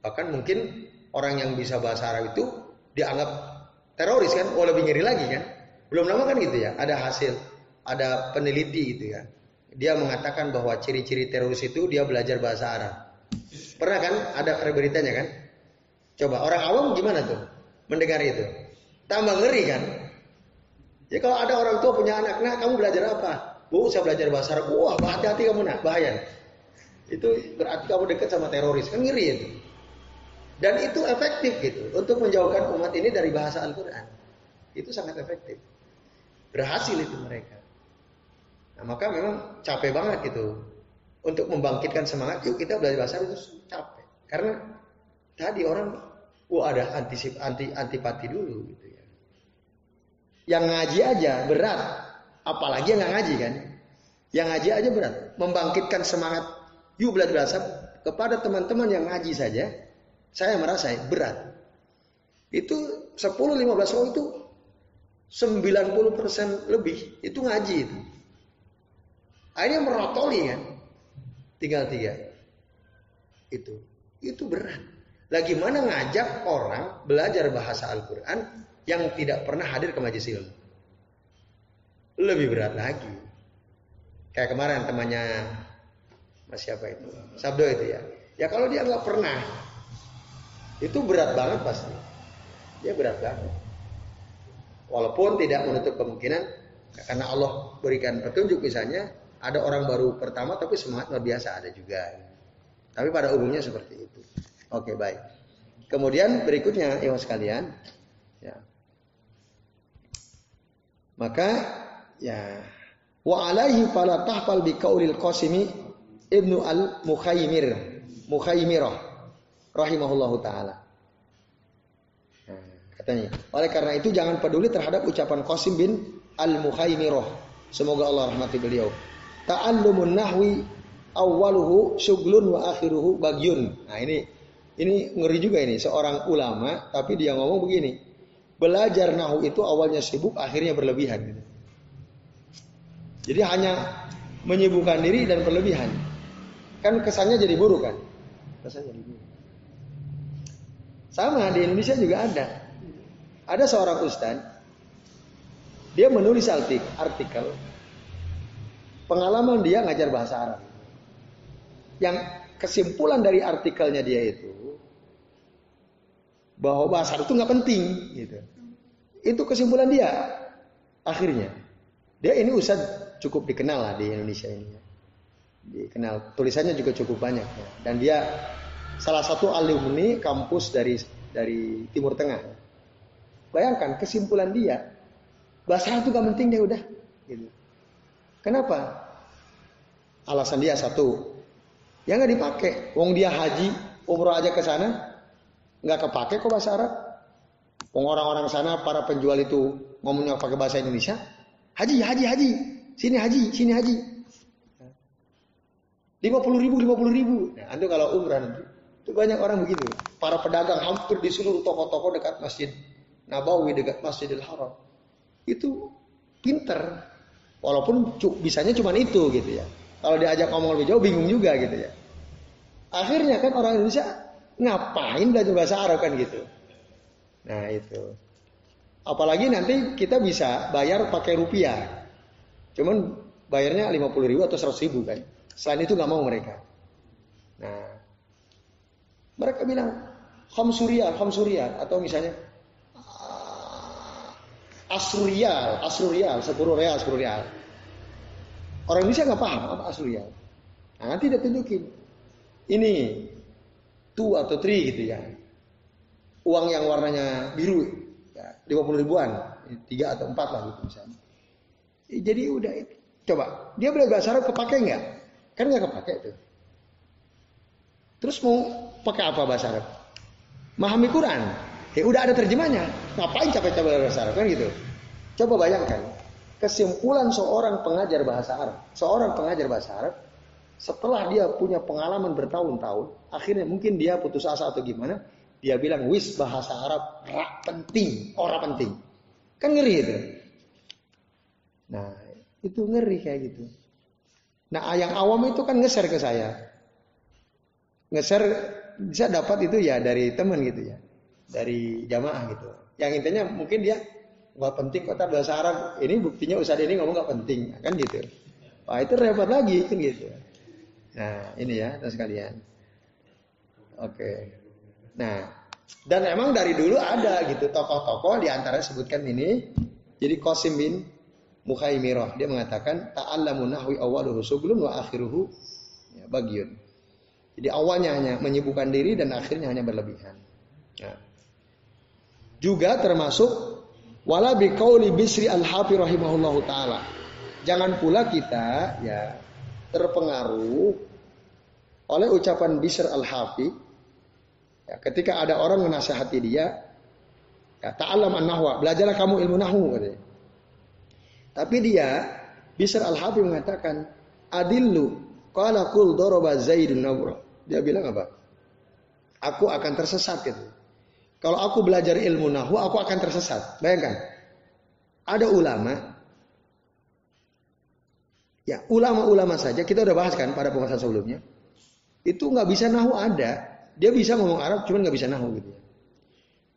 Bahkan mungkin orang yang bisa bahasa Arab itu dianggap teroris kan, oh lebih ngeri lagi kan. Belum lama kan gitu ya, ada hasil, ada peneliti gitu ya. Dia mengatakan bahwa ciri-ciri teroris itu dia belajar bahasa Arab. Pernah kan ada beritanya kan? Coba orang awam gimana tuh mendengar itu? Tambah ngeri kan? Ya kalau ada orang tua punya anak, nah kamu belajar apa? Bu, saya belajar bahasa Arab. Wah, hati-hati kamu nak, bahaya. Itu berarti kamu dekat sama teroris, kan ngeri itu. Dan itu efektif gitu untuk menjauhkan umat ini dari bahasa Al-Quran. Itu sangat efektif. Berhasil itu mereka. Nah, maka memang capek banget gitu. Untuk membangkitkan semangat, yuk kita belajar bahasa itu capek. Karena tadi orang, wah ada antisip, anti, antipati dulu gitu ya. Yang ngaji aja berat, apalagi yang ngaji kan. Yang ngaji aja berat. Membangkitkan semangat, yuk belajar bahasa kepada teman-teman yang ngaji saja, saya merasa berat. Itu 10-15 orang itu 90% lebih itu ngaji itu. Akhirnya merotoli kan. Tinggal tiga. Itu. Itu berat. Lagi mana ngajak orang belajar bahasa Al-Quran yang tidak pernah hadir ke majelis ilmu. Lebih berat lagi. Kayak kemarin temannya Mas siapa itu? Sabdo itu ya. Ya kalau dia nggak pernah itu berat banget pasti. Dia berat banget. Walaupun tidak menutup kemungkinan karena Allah berikan petunjuk misalnya ada orang baru pertama tapi semangat luar biasa ada juga. Tapi pada umumnya seperti itu. Oke baik. Kemudian berikutnya ya sekalian, ya. Maka ya wa alaihi fala tahfal bi qaulil qasimi ibnu al mukhaymir mukhaymirah rahimahullahu taala. Nah, katanya, oleh karena itu jangan peduli terhadap ucapan Qasim bin Al-Mukhaimirah. Semoga Allah rahmati beliau. Ta'allumun nahwi awwaluhu syuglun wa akhiruhu bagyun. Nah, ini ini ngeri juga ini seorang ulama tapi dia ngomong begini. Belajar nahu itu awalnya sibuk, akhirnya berlebihan. Jadi hanya menyibukkan diri dan berlebihan. Kan kesannya jadi buruk kan? Kesannya jadi buruk. Sama di Indonesia juga ada. Ada seorang ustaz, dia menulis artikel pengalaman dia ngajar bahasa Arab. Yang kesimpulan dari artikelnya dia itu bahwa bahasa Arab itu nggak penting gitu. Itu kesimpulan dia akhirnya. Dia ini ustaz cukup dikenal lah di Indonesia ini. Dikenal tulisannya juga cukup banyak ya. Dan dia salah satu alumni kampus dari dari Timur Tengah. Bayangkan kesimpulan dia, bahasa itu gak penting deh udah. Gitu. Kenapa? Alasan dia satu, ya nggak dipakai. Wong dia haji, umroh aja ke sana, nggak kepake kok bahasa Arab. Wong orang-orang sana para penjual itu ngomongnya pakai bahasa Indonesia, haji, haji, haji, sini haji, sini haji. Lima puluh ribu, lima puluh ribu. Nah, antu kalau umrah nanti itu banyak orang begitu. Para pedagang hampir di seluruh toko-toko dekat Masjid Nabawi, dekat Masjidil Haram. Itu pinter. Walaupun bisanya cuma itu gitu ya. Kalau diajak ngomong lebih jauh bingung juga gitu ya. Akhirnya kan orang Indonesia ngapain belajar bahasa Arab kan gitu. Nah itu. Apalagi nanti kita bisa bayar pakai rupiah. Cuman bayarnya 50 ribu atau 100 ribu kan. Selain itu nggak mau mereka. Nah mereka bilang khamsurial, khamsurial atau misalnya asrurial, asrurial, sepuluh real, sepuluh real. Orang Indonesia nggak paham apa asrurial. Nah, nanti dia tunjukin ini two atau three gitu ya. Uang yang warnanya biru, ya, 50 ribuan, tiga atau empat lah gitu misalnya. Jadi udah, coba dia belajar bahasa Arab kepake nggak? Kan nggak kepake tuh. Terus mau pakai apa bahasa Arab? memahami Quran. Ya udah ada terjemahnya. Ngapain capek-capek bahasa Arab kan gitu. Coba bayangkan kesimpulan seorang pengajar bahasa Arab. Seorang pengajar bahasa Arab setelah dia punya pengalaman bertahun-tahun, akhirnya mungkin dia putus asa atau gimana, dia bilang wis bahasa Arab rak penting, orang penting. Kan ngeri itu. Nah, itu ngeri kayak gitu. Nah, yang awam itu kan ngeser ke saya. Ngeser bisa dapat itu ya dari teman gitu ya. Dari jamaah gitu. Yang intinya mungkin dia nggak penting kok bahasa Arab. Ini buktinya Ustadz ini ngomong nggak penting, kan gitu. Wah itu repot lagi kan gitu. Nah ini ya terus sekalian. Oke. Nah dan emang dari dulu ada gitu tokoh-tokoh di antara sebutkan ini. Jadi Qasim bin Mukhaimirah dia mengatakan ta'allamu nahwi awwaluhu suglun wa akhiruhu ya, bagiun. Jadi awalnya hanya menyibukkan diri dan akhirnya hanya berlebihan. Ya. Juga termasuk Wala biqauli Bisri Al-Hafi rahimahullahu taala. Jangan pula kita ya terpengaruh oleh ucapan Bisr Al-Hafi ya, ketika ada orang menasihati dia ya ta'allam an-nahwa, belajarlah kamu ilmu nahwu katanya. Tapi dia Bisr Al-Hafi mengatakan adillu qala kul daraba Zaidun nabra. Dia bilang apa? Aku akan tersesat gitu. Kalau aku belajar ilmu nahu, aku akan tersesat. Bayangkan, ada ulama, ya ulama-ulama saja kita udah bahas kan pada pembahasan sebelumnya, itu nggak bisa nahu ada, dia bisa ngomong Arab, cuman nggak bisa nahu gitu. Ya.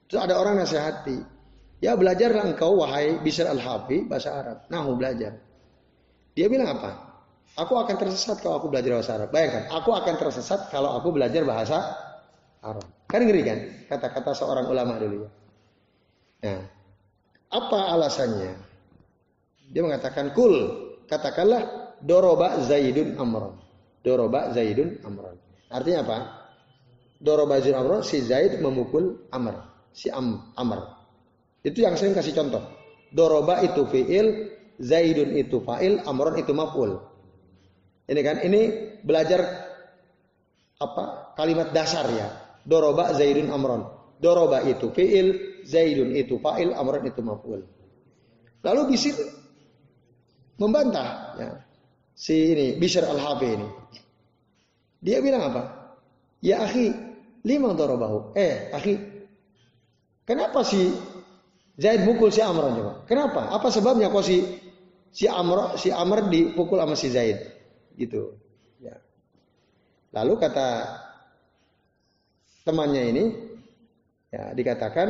Terus ada orang nasihati, ya belajarlah engkau wahai bisar al-hafi bahasa Arab, nahu belajar. Dia bilang apa? Aku akan tersesat kalau aku belajar bahasa Arab. Bayangkan, aku akan tersesat kalau aku belajar bahasa Arab. Kan ngeri kan? Kata-kata seorang ulama dulu ya. Nah, apa alasannya? Dia mengatakan kul, katakanlah doroba Zaidun Amron. Doroba Zaidun Amron. Artinya apa? Doroba Zaidun Amron, si Zaid memukul Amr. Si Am, Amr. Itu yang sering kasih contoh. Doroba itu fi'il, Zaidun itu fa'il, Amron itu maf'ul. Ini kan, ini belajar apa kalimat dasar ya Doroba Zaidun Amron. Doroba itu fi'il, Zaidun itu fa'il, Amron itu maf'ul. Lalu Bisir membantah ya, si ini Bisir al-Habi ini. Dia bilang apa? Ya akhi, lima dorobahu. Eh, akhi, kenapa si Zaid mukul si Amron coba? Kenapa? Apa sebabnya kok si si Amr si Amr dipukul sama si Zaid? Gitu. Ya. Lalu kata temannya ini ya dikatakan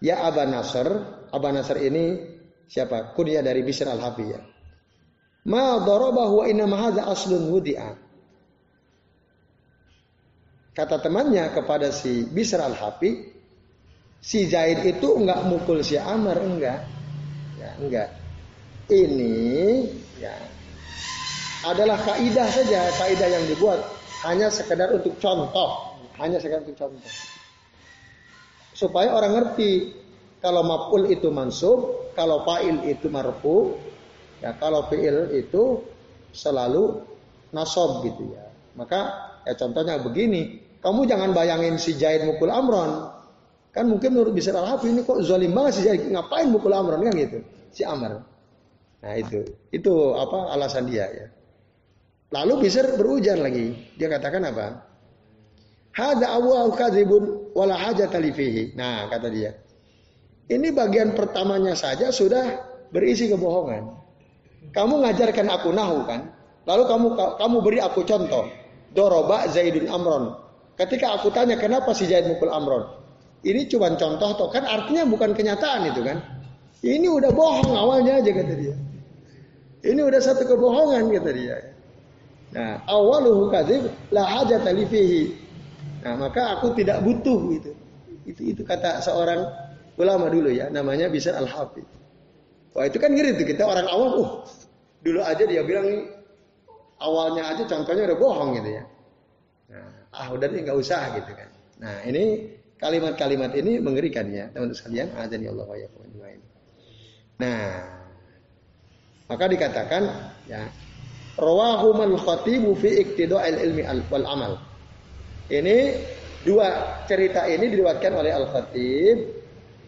ya Aba Nasr, Aba Nasr ini siapa? Kunyah dari Bishr al-Hafi ya. Ma darabahu wa inna hadza aslun wudi'a. Kata temannya kepada si Bishr al-Hafi, si Zaid itu enggak mukul si Amr enggak. Ya, enggak. Ini ya adalah kaidah saja, kaidah yang dibuat hanya sekedar untuk contoh hanya sekedar contoh. Supaya orang ngerti kalau maf'ul itu mansub, kalau fa'il itu marfu, ya kalau fi'il itu selalu nasab gitu ya. Maka ya contohnya begini, kamu jangan bayangin si Jaid mukul Amron. Kan mungkin menurut bisa al ini kok zalim banget si Jaid, ngapain mukul Amron kan gitu. Si Amr. Nah itu, itu apa alasan dia ya. Lalu bisa berujar lagi. Dia katakan apa? Hada awal kadzibun wala hajat fihi. Nah, kata dia. Ini bagian pertamanya saja sudah berisi kebohongan. Kamu ngajarkan aku nahu kan? Lalu kamu kamu beri aku contoh. Doroba Zaidun Amron. Ketika aku tanya kenapa si Zaid mukul Amron? Ini cuma contoh toh kan artinya bukan kenyataan itu kan? Ini udah bohong awalnya aja kata dia. Ini udah satu kebohongan kata dia. Nah, awaluhu kadzib la hajat fihi. Nah, maka aku tidak butuh itu. Itu itu kata seorang ulama dulu ya, namanya bisa al hafid Wah, itu kan ngiri tuh kita orang awam, uh, dulu aja dia bilang awalnya aja contohnya udah bohong gitu ya. Nah, ah udah nggak usah gitu kan. Nah, ini kalimat-kalimat ini mengerikan ya, teman-teman sekalian. Azan ya Allah ya Nah, maka dikatakan ya rawahu man khatibu fi iktida'il ilmi wal amal. Ini Dua cerita ini diriwayatkan oleh Al-Khatib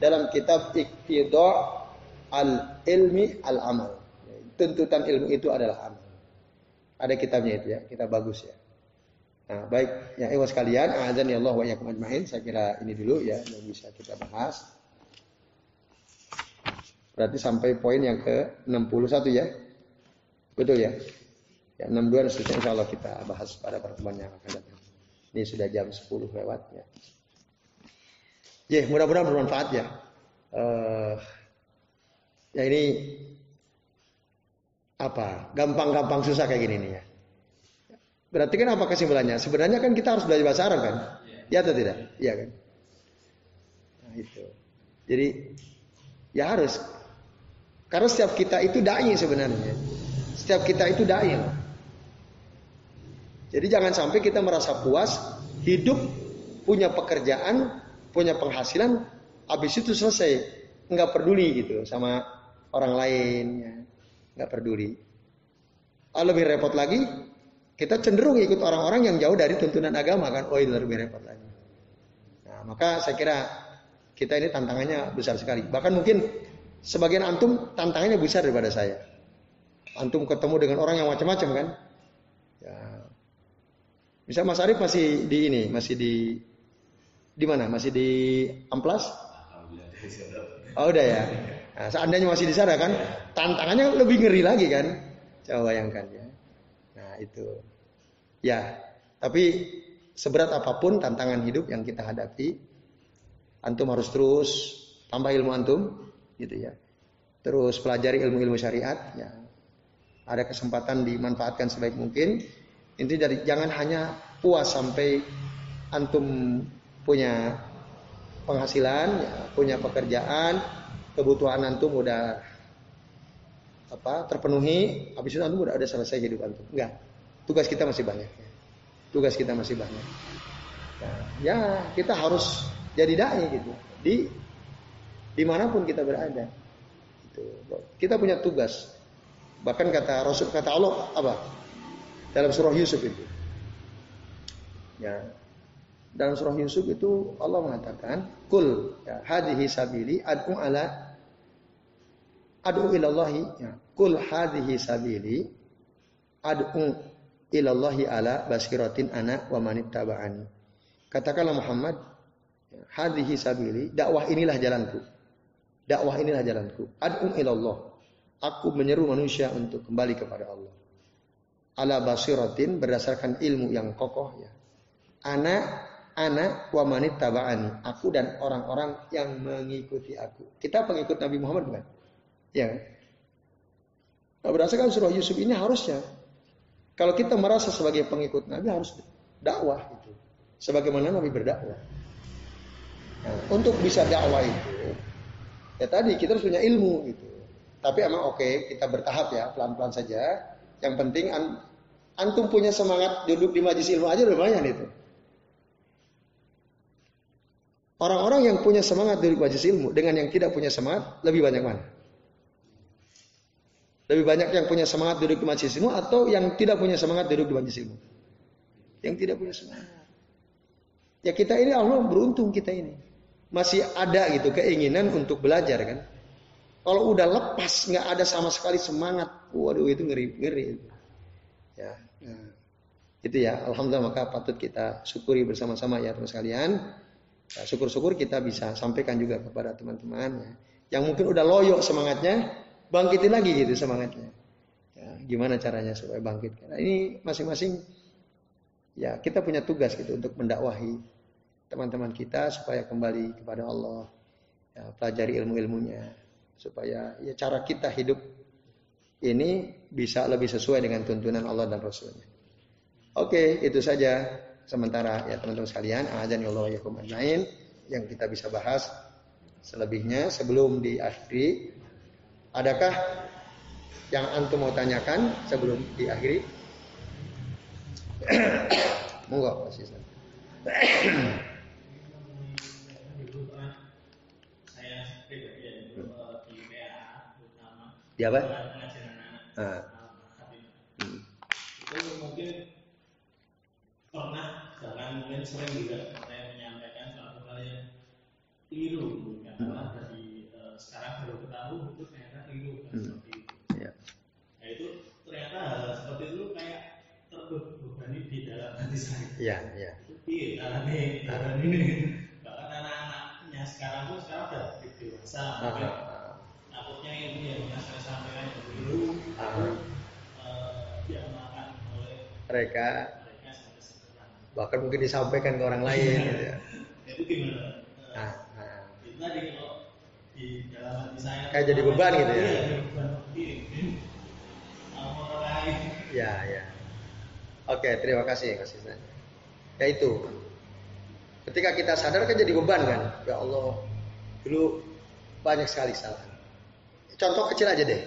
dalam kitab Iqtida al-ilmi al-amal. Tuntutan ilmu itu adalah amal. Ada kitabnya itu ya, kita bagus ya. Nah, baik yang iwas kalian, azan ya Allah wa yakum ajmain. Saya kira ini dulu ya yang bisa kita bahas. Berarti sampai poin yang ke 61 ya. Betul ya? Ya 62 dan seterusnya insya Allah kita bahas pada pertemuan yang akan datang. Ini sudah jam 10 lewat ya. Ya, mudah-mudahan bermanfaat ya. Uh, ya ini apa? Gampang-gampang susah kayak gini nih ya. Berarti kan apa kesimpulannya? Sebenarnya kan kita harus belajar bahasa Arab kan? Ya atau tidak? Iya kan? Nah, itu. Jadi ya harus. Karena setiap kita itu dai sebenarnya. Setiap kita itu dai. Jadi jangan sampai kita merasa puas hidup punya pekerjaan, punya penghasilan, habis itu selesai, nggak peduli gitu sama orang lain, ya. nggak peduli. Ah, lebih repot lagi, kita cenderung ikut orang-orang yang jauh dari tuntunan agama kan, oh itu lebih repot lagi. Nah, maka saya kira kita ini tantangannya besar sekali. Bahkan mungkin sebagian antum tantangannya besar daripada saya. Antum ketemu dengan orang yang macam-macam kan, ya, Misal Mas Arif masih di ini, masih di di mana? Masih di Amplas? Oh udah ya. Nah, seandainya masih di sana kan, tantangannya lebih ngeri lagi kan? Coba bayangkan ya. Nah itu. Ya, tapi seberat apa pun tantangan hidup yang kita hadapi, antum harus terus tambah ilmu antum, gitu ya. Terus pelajari ilmu-ilmu syariat, ya. Ada kesempatan dimanfaatkan sebaik mungkin Inti dari jangan hanya puas sampai antum punya penghasilan, ya, punya pekerjaan, kebutuhan antum udah apa terpenuhi, habis itu antum udah ada selesai hidup antum. Enggak. Tugas kita masih banyak. Ya. Tugas kita masih banyak. Ya, kita harus jadi dai gitu. Di di mana pun kita berada. Kita punya tugas. Bahkan kata Rasul kata Allah apa? Dalam surah Yusuf itu. Ya. Dalam surah Yusuf itu Allah mengatakan, "Kul ya, hadhihi sabili ad'u ala ad'u ilallahi." Ya. Kul hadhihi sabili ad'u ilallahi ala basiratin ana wa manittaba'ani. Katakanlah Muhammad, ya, hadhihi sabili, dakwah inilah jalanku. Dakwah inilah jalanku. Ad'u ilallah. Aku menyeru manusia untuk kembali kepada Allah ala basiratin berdasarkan ilmu yang kokoh ya. Anak anak wa manit taba'ani. Aku dan orang-orang yang mengikuti aku. Kita pengikut Nabi Muhammad bukan? Ya. Nah, berdasarkan surah Yusuf ini harusnya kalau kita merasa sebagai pengikut Nabi harus dakwah itu. Sebagaimana Nabi berdakwah. Nah, untuk bisa dakwah itu ya tadi kita harus punya ilmu gitu. Tapi emang oke okay, kita bertahap ya pelan-pelan saja. Yang penting Antum punya semangat duduk di majlis ilmu aja lumayan itu. Orang-orang yang punya semangat duduk di majlis ilmu dengan yang tidak punya semangat lebih banyak mana? Lebih banyak yang punya semangat duduk di majlis ilmu atau yang tidak punya semangat duduk di majlis ilmu? Yang tidak punya semangat. Ya kita ini Allah beruntung kita ini. Masih ada gitu keinginan untuk belajar kan. Kalau udah lepas nggak ada sama sekali semangat, waduh itu ngeri ngeri. Ya, Nah, itu ya, alhamdulillah maka patut kita syukuri bersama-sama ya teman sekalian. Ya, syukur-syukur kita bisa sampaikan juga kepada teman-teman ya. Yang mungkin udah loyo semangatnya, bangkitin lagi gitu semangatnya. Ya, gimana caranya supaya bangkit? Nah, ini masing-masing ya kita punya tugas gitu untuk mendakwahi teman-teman kita supaya kembali kepada Allah. Ya, pelajari ilmu-ilmunya supaya ya cara kita hidup ini bisa lebih sesuai dengan tuntunan Allah dan Rasulnya. Oke, itu saja sementara ya teman-teman sekalian. Azan ya Allah ajmain yang kita bisa bahas selebihnya sebelum diakhiri. Adakah yang antum mau tanyakan sebelum diakhiri? Monggo, Mas Di apa? Nah. Hmm. Itu mungkin pernah jangan mungkin sering juga keliru karena dari uh, sekarang baru ketahui itu ternyata keliru kan hmm. seperti itu. Ya. Nah, itu ternyata hal seperti itu kayak terbebani di dalam hati saya. Iya, iya. Iya, karena ini, karena ini bahkan anak-anaknya sekarang tuh sekarang udah dewasa, yang saya sampaikan diamalkan oleh mereka. bahkan mungkin disampaikan ke orang lain gitu ya. itu gimana? Nah, nah. itu tadi kalau di dalam hati saya kayak jadi beban gitu ya? iya, beban. Ya ya. Oke terima kasih kasih saya ya itu. Ketika kita sadar kan jadi beban kan? Ya Allah. Dulu banyak sekali salah contoh kecil aja deh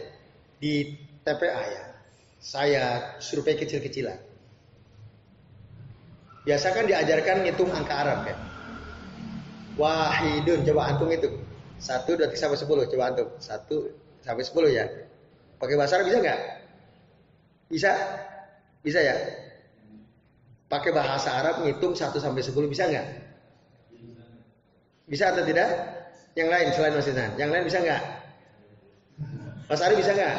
di TPA ya saya survei kecil-kecilan Biasa kan diajarkan ngitung angka Arab kan. Wahidun, coba antum itu. Satu, dua, tiga, sampai sepuluh. Coba antum. Satu sampai sepuluh ya. Pakai bahasa Arab bisa nggak? Bisa? Bisa ya? Pakai bahasa Arab ngitung satu sampai sepuluh bisa nggak? Bisa atau tidak? Yang lain selain Mas. Yang lain bisa nggak? Mas Ari bisa nggak?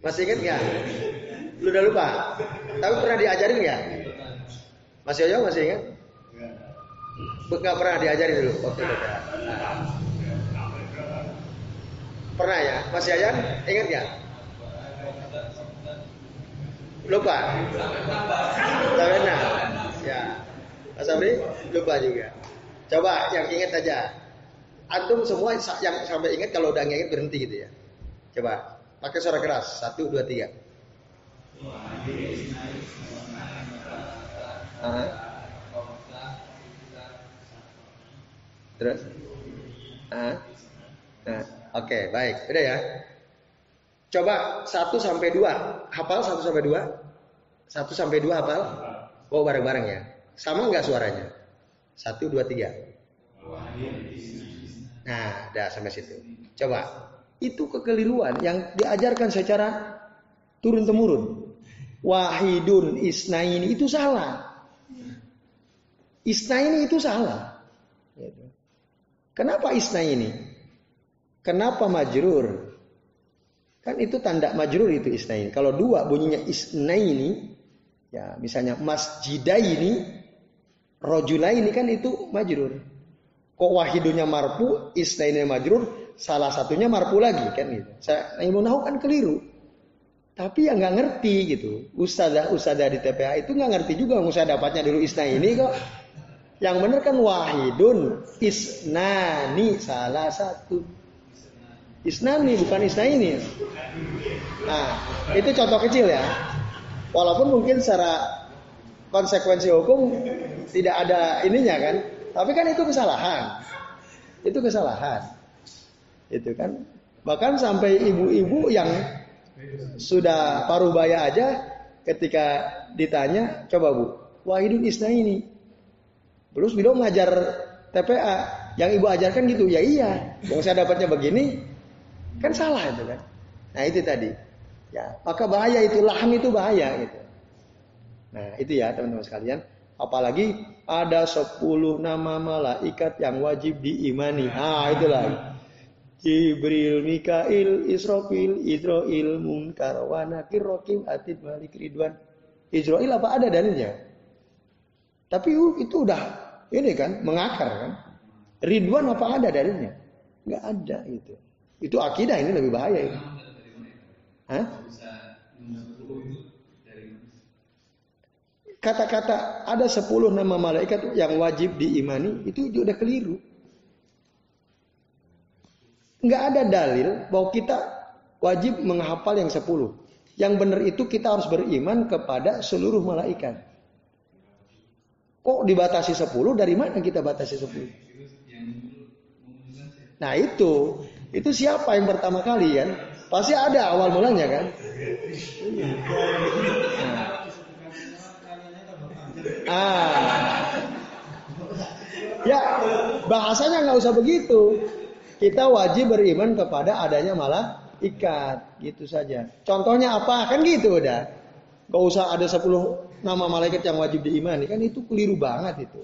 Masih ingat nggak? Lu udah lupa? Tapi pernah diajarin nggak? Mas Yoyo masih ingat? Enggak pernah diajari dulu waktu itu. Nah. Pernah ya? Mas Yayan ingat nggak? Lupa. Tak pernah. Ya. Mas Abri lupa juga. Coba yang ingat aja. Antum semua yang sampai ingat kalau udah ingat berhenti gitu ya. Coba pakai suara keras. Satu, dua, tiga. Terus? Nah, oke, okay, baik. Udah ya. Coba 1 sampai 2. Hafal 1 sampai 2? 1 sampai 2 hafal? Oh, bareng-bareng ya. Sama enggak suaranya? 1 2 3. Nah, udah sampai situ. Coba. Itu kekeliruan yang diajarkan secara turun temurun. Wahidun isnaini itu salah. Isna ini itu salah. Kenapa isna ini? Kenapa majrur? Kan itu tanda majrur itu isna ini. Kalau dua bunyinya isna ini, ya misalnya masjidah ini, rojula ini kan itu majrur. Kok wahidunya marfu, isna ini majrur, salah satunya marfu lagi kan gitu. Saya ilmu nahu kan keliru. Tapi yang nggak ngerti gitu. Ustazah ustazah di TPA itu nggak ngerti juga. Ustazah dapatnya dulu isna ini kok yang benar kan wahidun isnani salah satu. Isnani bukan isna ini. Nah, itu contoh kecil ya. Walaupun mungkin secara konsekuensi hukum tidak ada ininya kan. Tapi kan itu kesalahan. Itu kesalahan. Itu kan. Bahkan sampai ibu-ibu yang sudah paruh baya aja ketika ditanya, coba bu, wahidun isna ini Terus beliau ngajar TPA, yang ibu ajarkan gitu, ya iya. Kalau saya dapatnya begini, kan salah itu kan. Nah itu tadi. Ya, maka bahaya itu lahan itu bahaya gitu. Nah itu ya teman-teman sekalian. Apalagi ada 10 nama malaikat yang wajib diimani. Ah itulah. Jibril, Mikail, Israfil, Israil, Munkar, Wanakir, Rokim, Atid, Malik, Ridwan. Israel apa ada dalilnya? Tapi itu udah ini kan mengakar kan. Ridwan apa ada darinya? Nggak ada itu. Itu akidah ini lebih bahaya itu. Hah? Kata-kata ada 10 nama malaikat yang wajib diimani itu sudah keliru. Nggak ada dalil bahwa kita wajib menghafal yang 10. Yang benar itu kita harus beriman kepada seluruh malaikat. Kok dibatasi 10? Dari mana kita batasi 10? Nah itu, itu siapa yang pertama kali kan? Pasti ada awal mulanya kan? Nah. Ah. Ya, bahasanya nggak usah begitu. Kita wajib beriman kepada adanya malah ikat, gitu saja. Contohnya apa? Kan gitu udah. Gak usah ada 10 nama malaikat yang wajib diimani. Kan itu keliru banget itu.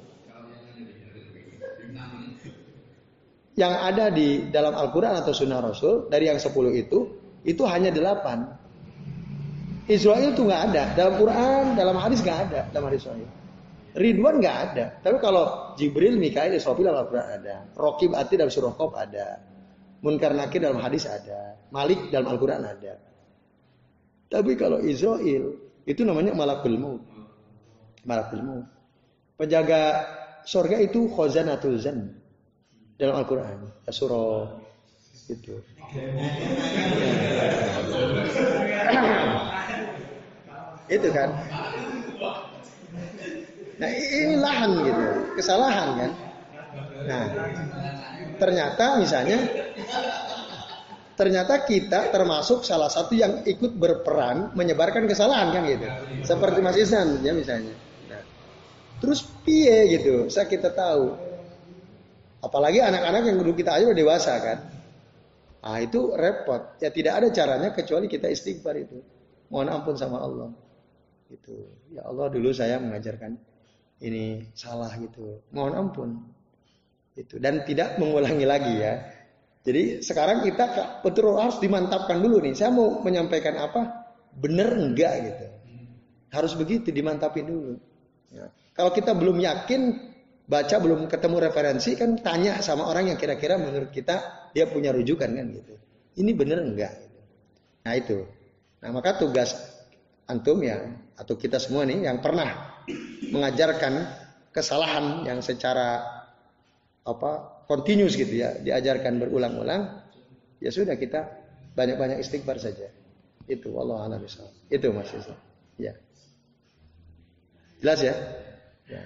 yang ada di dalam Al-Quran atau Sunnah Rasul dari yang sepuluh itu itu hanya delapan. Israel itu nggak ada dalam Quran, dalam hadis nggak ada dalam hadis Sahih. Ridwan nggak ada. Tapi kalau Jibril, Mikail, Israfil dalam Al-Quran ada. Rokib Ati dalam surah Qaf ada. Munkar Nakir dalam hadis ada. Malik dalam Al-Quran ada. Tapi kalau Israel itu namanya malakul maut. Malakul maut. Penjaga surga itu khazanatul zan dalam Al-Quran. Surah itu. itu kan. Nah ini lahan gitu, kesalahan kan. Nah ternyata misalnya ternyata kita termasuk salah satu yang ikut berperan menyebarkan kesalahan kan gitu. Seperti Mas Ihsan ya misalnya. Nah, terus piye gitu, saya kita tahu. Apalagi anak-anak yang dulu kita aja udah dewasa kan. Ah itu repot. Ya tidak ada caranya kecuali kita istighfar itu. Mohon ampun sama Allah. Itu. Ya Allah dulu saya mengajarkan ini salah gitu. Mohon ampun. Itu dan tidak mengulangi lagi ya. Jadi sekarang kita betul harus dimantapkan dulu nih. Saya mau menyampaikan apa? Bener enggak gitu. Harus begitu dimantapin dulu. Ya. Kalau kita belum yakin, baca belum ketemu referensi kan tanya sama orang yang kira-kira menurut kita dia punya rujukan kan gitu. Ini bener enggak? Gitu. Nah itu. Nah maka tugas antum ya atau kita semua nih yang pernah mengajarkan kesalahan yang secara apa continuous gitu ya diajarkan berulang-ulang ya sudah kita banyak-banyak istighfar saja. Itu Allah alam itu mas ya. Jelas ya? Ya,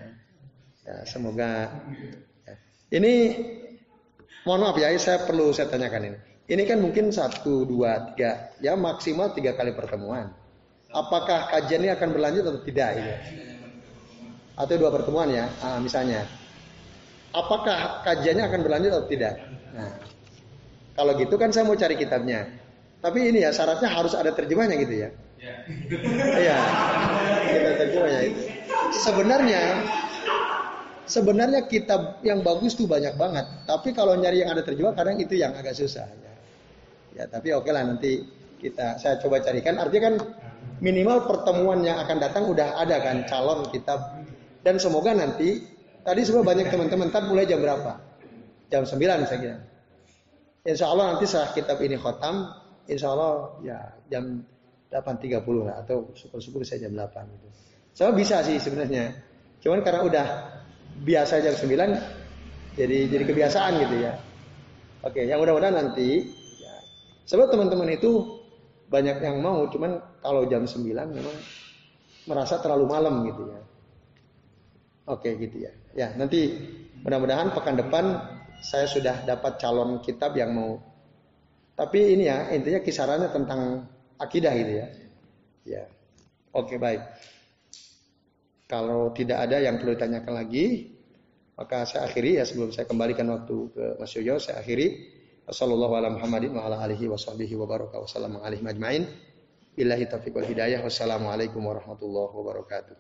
ya semoga ya. ini mohon maaf ya saya perlu saya tanyakan ini. Ini kan mungkin satu dua tiga ya maksimal tiga kali pertemuan apakah kajian ini akan berlanjut atau tidak ini atau dua pertemuan ya, ah, misalnya. Apakah kajiannya akan berlanjut atau tidak? Nah, kalau gitu kan saya mau cari kitabnya. Tapi ini ya syaratnya harus ada terjemahnya gitu ya. Iya. kita terjemahnya itu. Sebenarnya sebenarnya kitab yang bagus tuh banyak banget. Tapi kalau nyari yang ada terjemah kadang itu yang agak susah. Ya, ya tapi oke lah nanti kita saya coba carikan. Artinya kan minimal pertemuan yang akan datang udah ada kan calon kitab dan semoga nanti, tadi semua banyak teman-teman, tak mulai jam berapa? Jam 9 saya kira. Insya Allah nanti setelah kitab ini khotam, insya Allah ya jam 8.30 lah atau syukur-syukur saya jam 8 gitu. Saya bisa sih sebenarnya. Cuman karena udah biasa jam 9 jadi jadi kebiasaan gitu ya. Oke, yang mudah-mudahan nanti ya, sebab teman-teman itu banyak yang mau, cuman kalau jam 9 memang merasa terlalu malam gitu ya. Oke gitu ya. Ya nanti mudah-mudahan pekan depan saya sudah dapat calon kitab yang mau. Tapi ini ya intinya kisarannya tentang akidah gitu ya. Ya. Oke baik. Kalau tidak ada yang perlu ditanyakan lagi, maka saya akhiri ya sebelum saya kembalikan waktu ke Mas Yoyo, saya akhiri. Wassalamualaikum warahmatullahi wabarakatuh.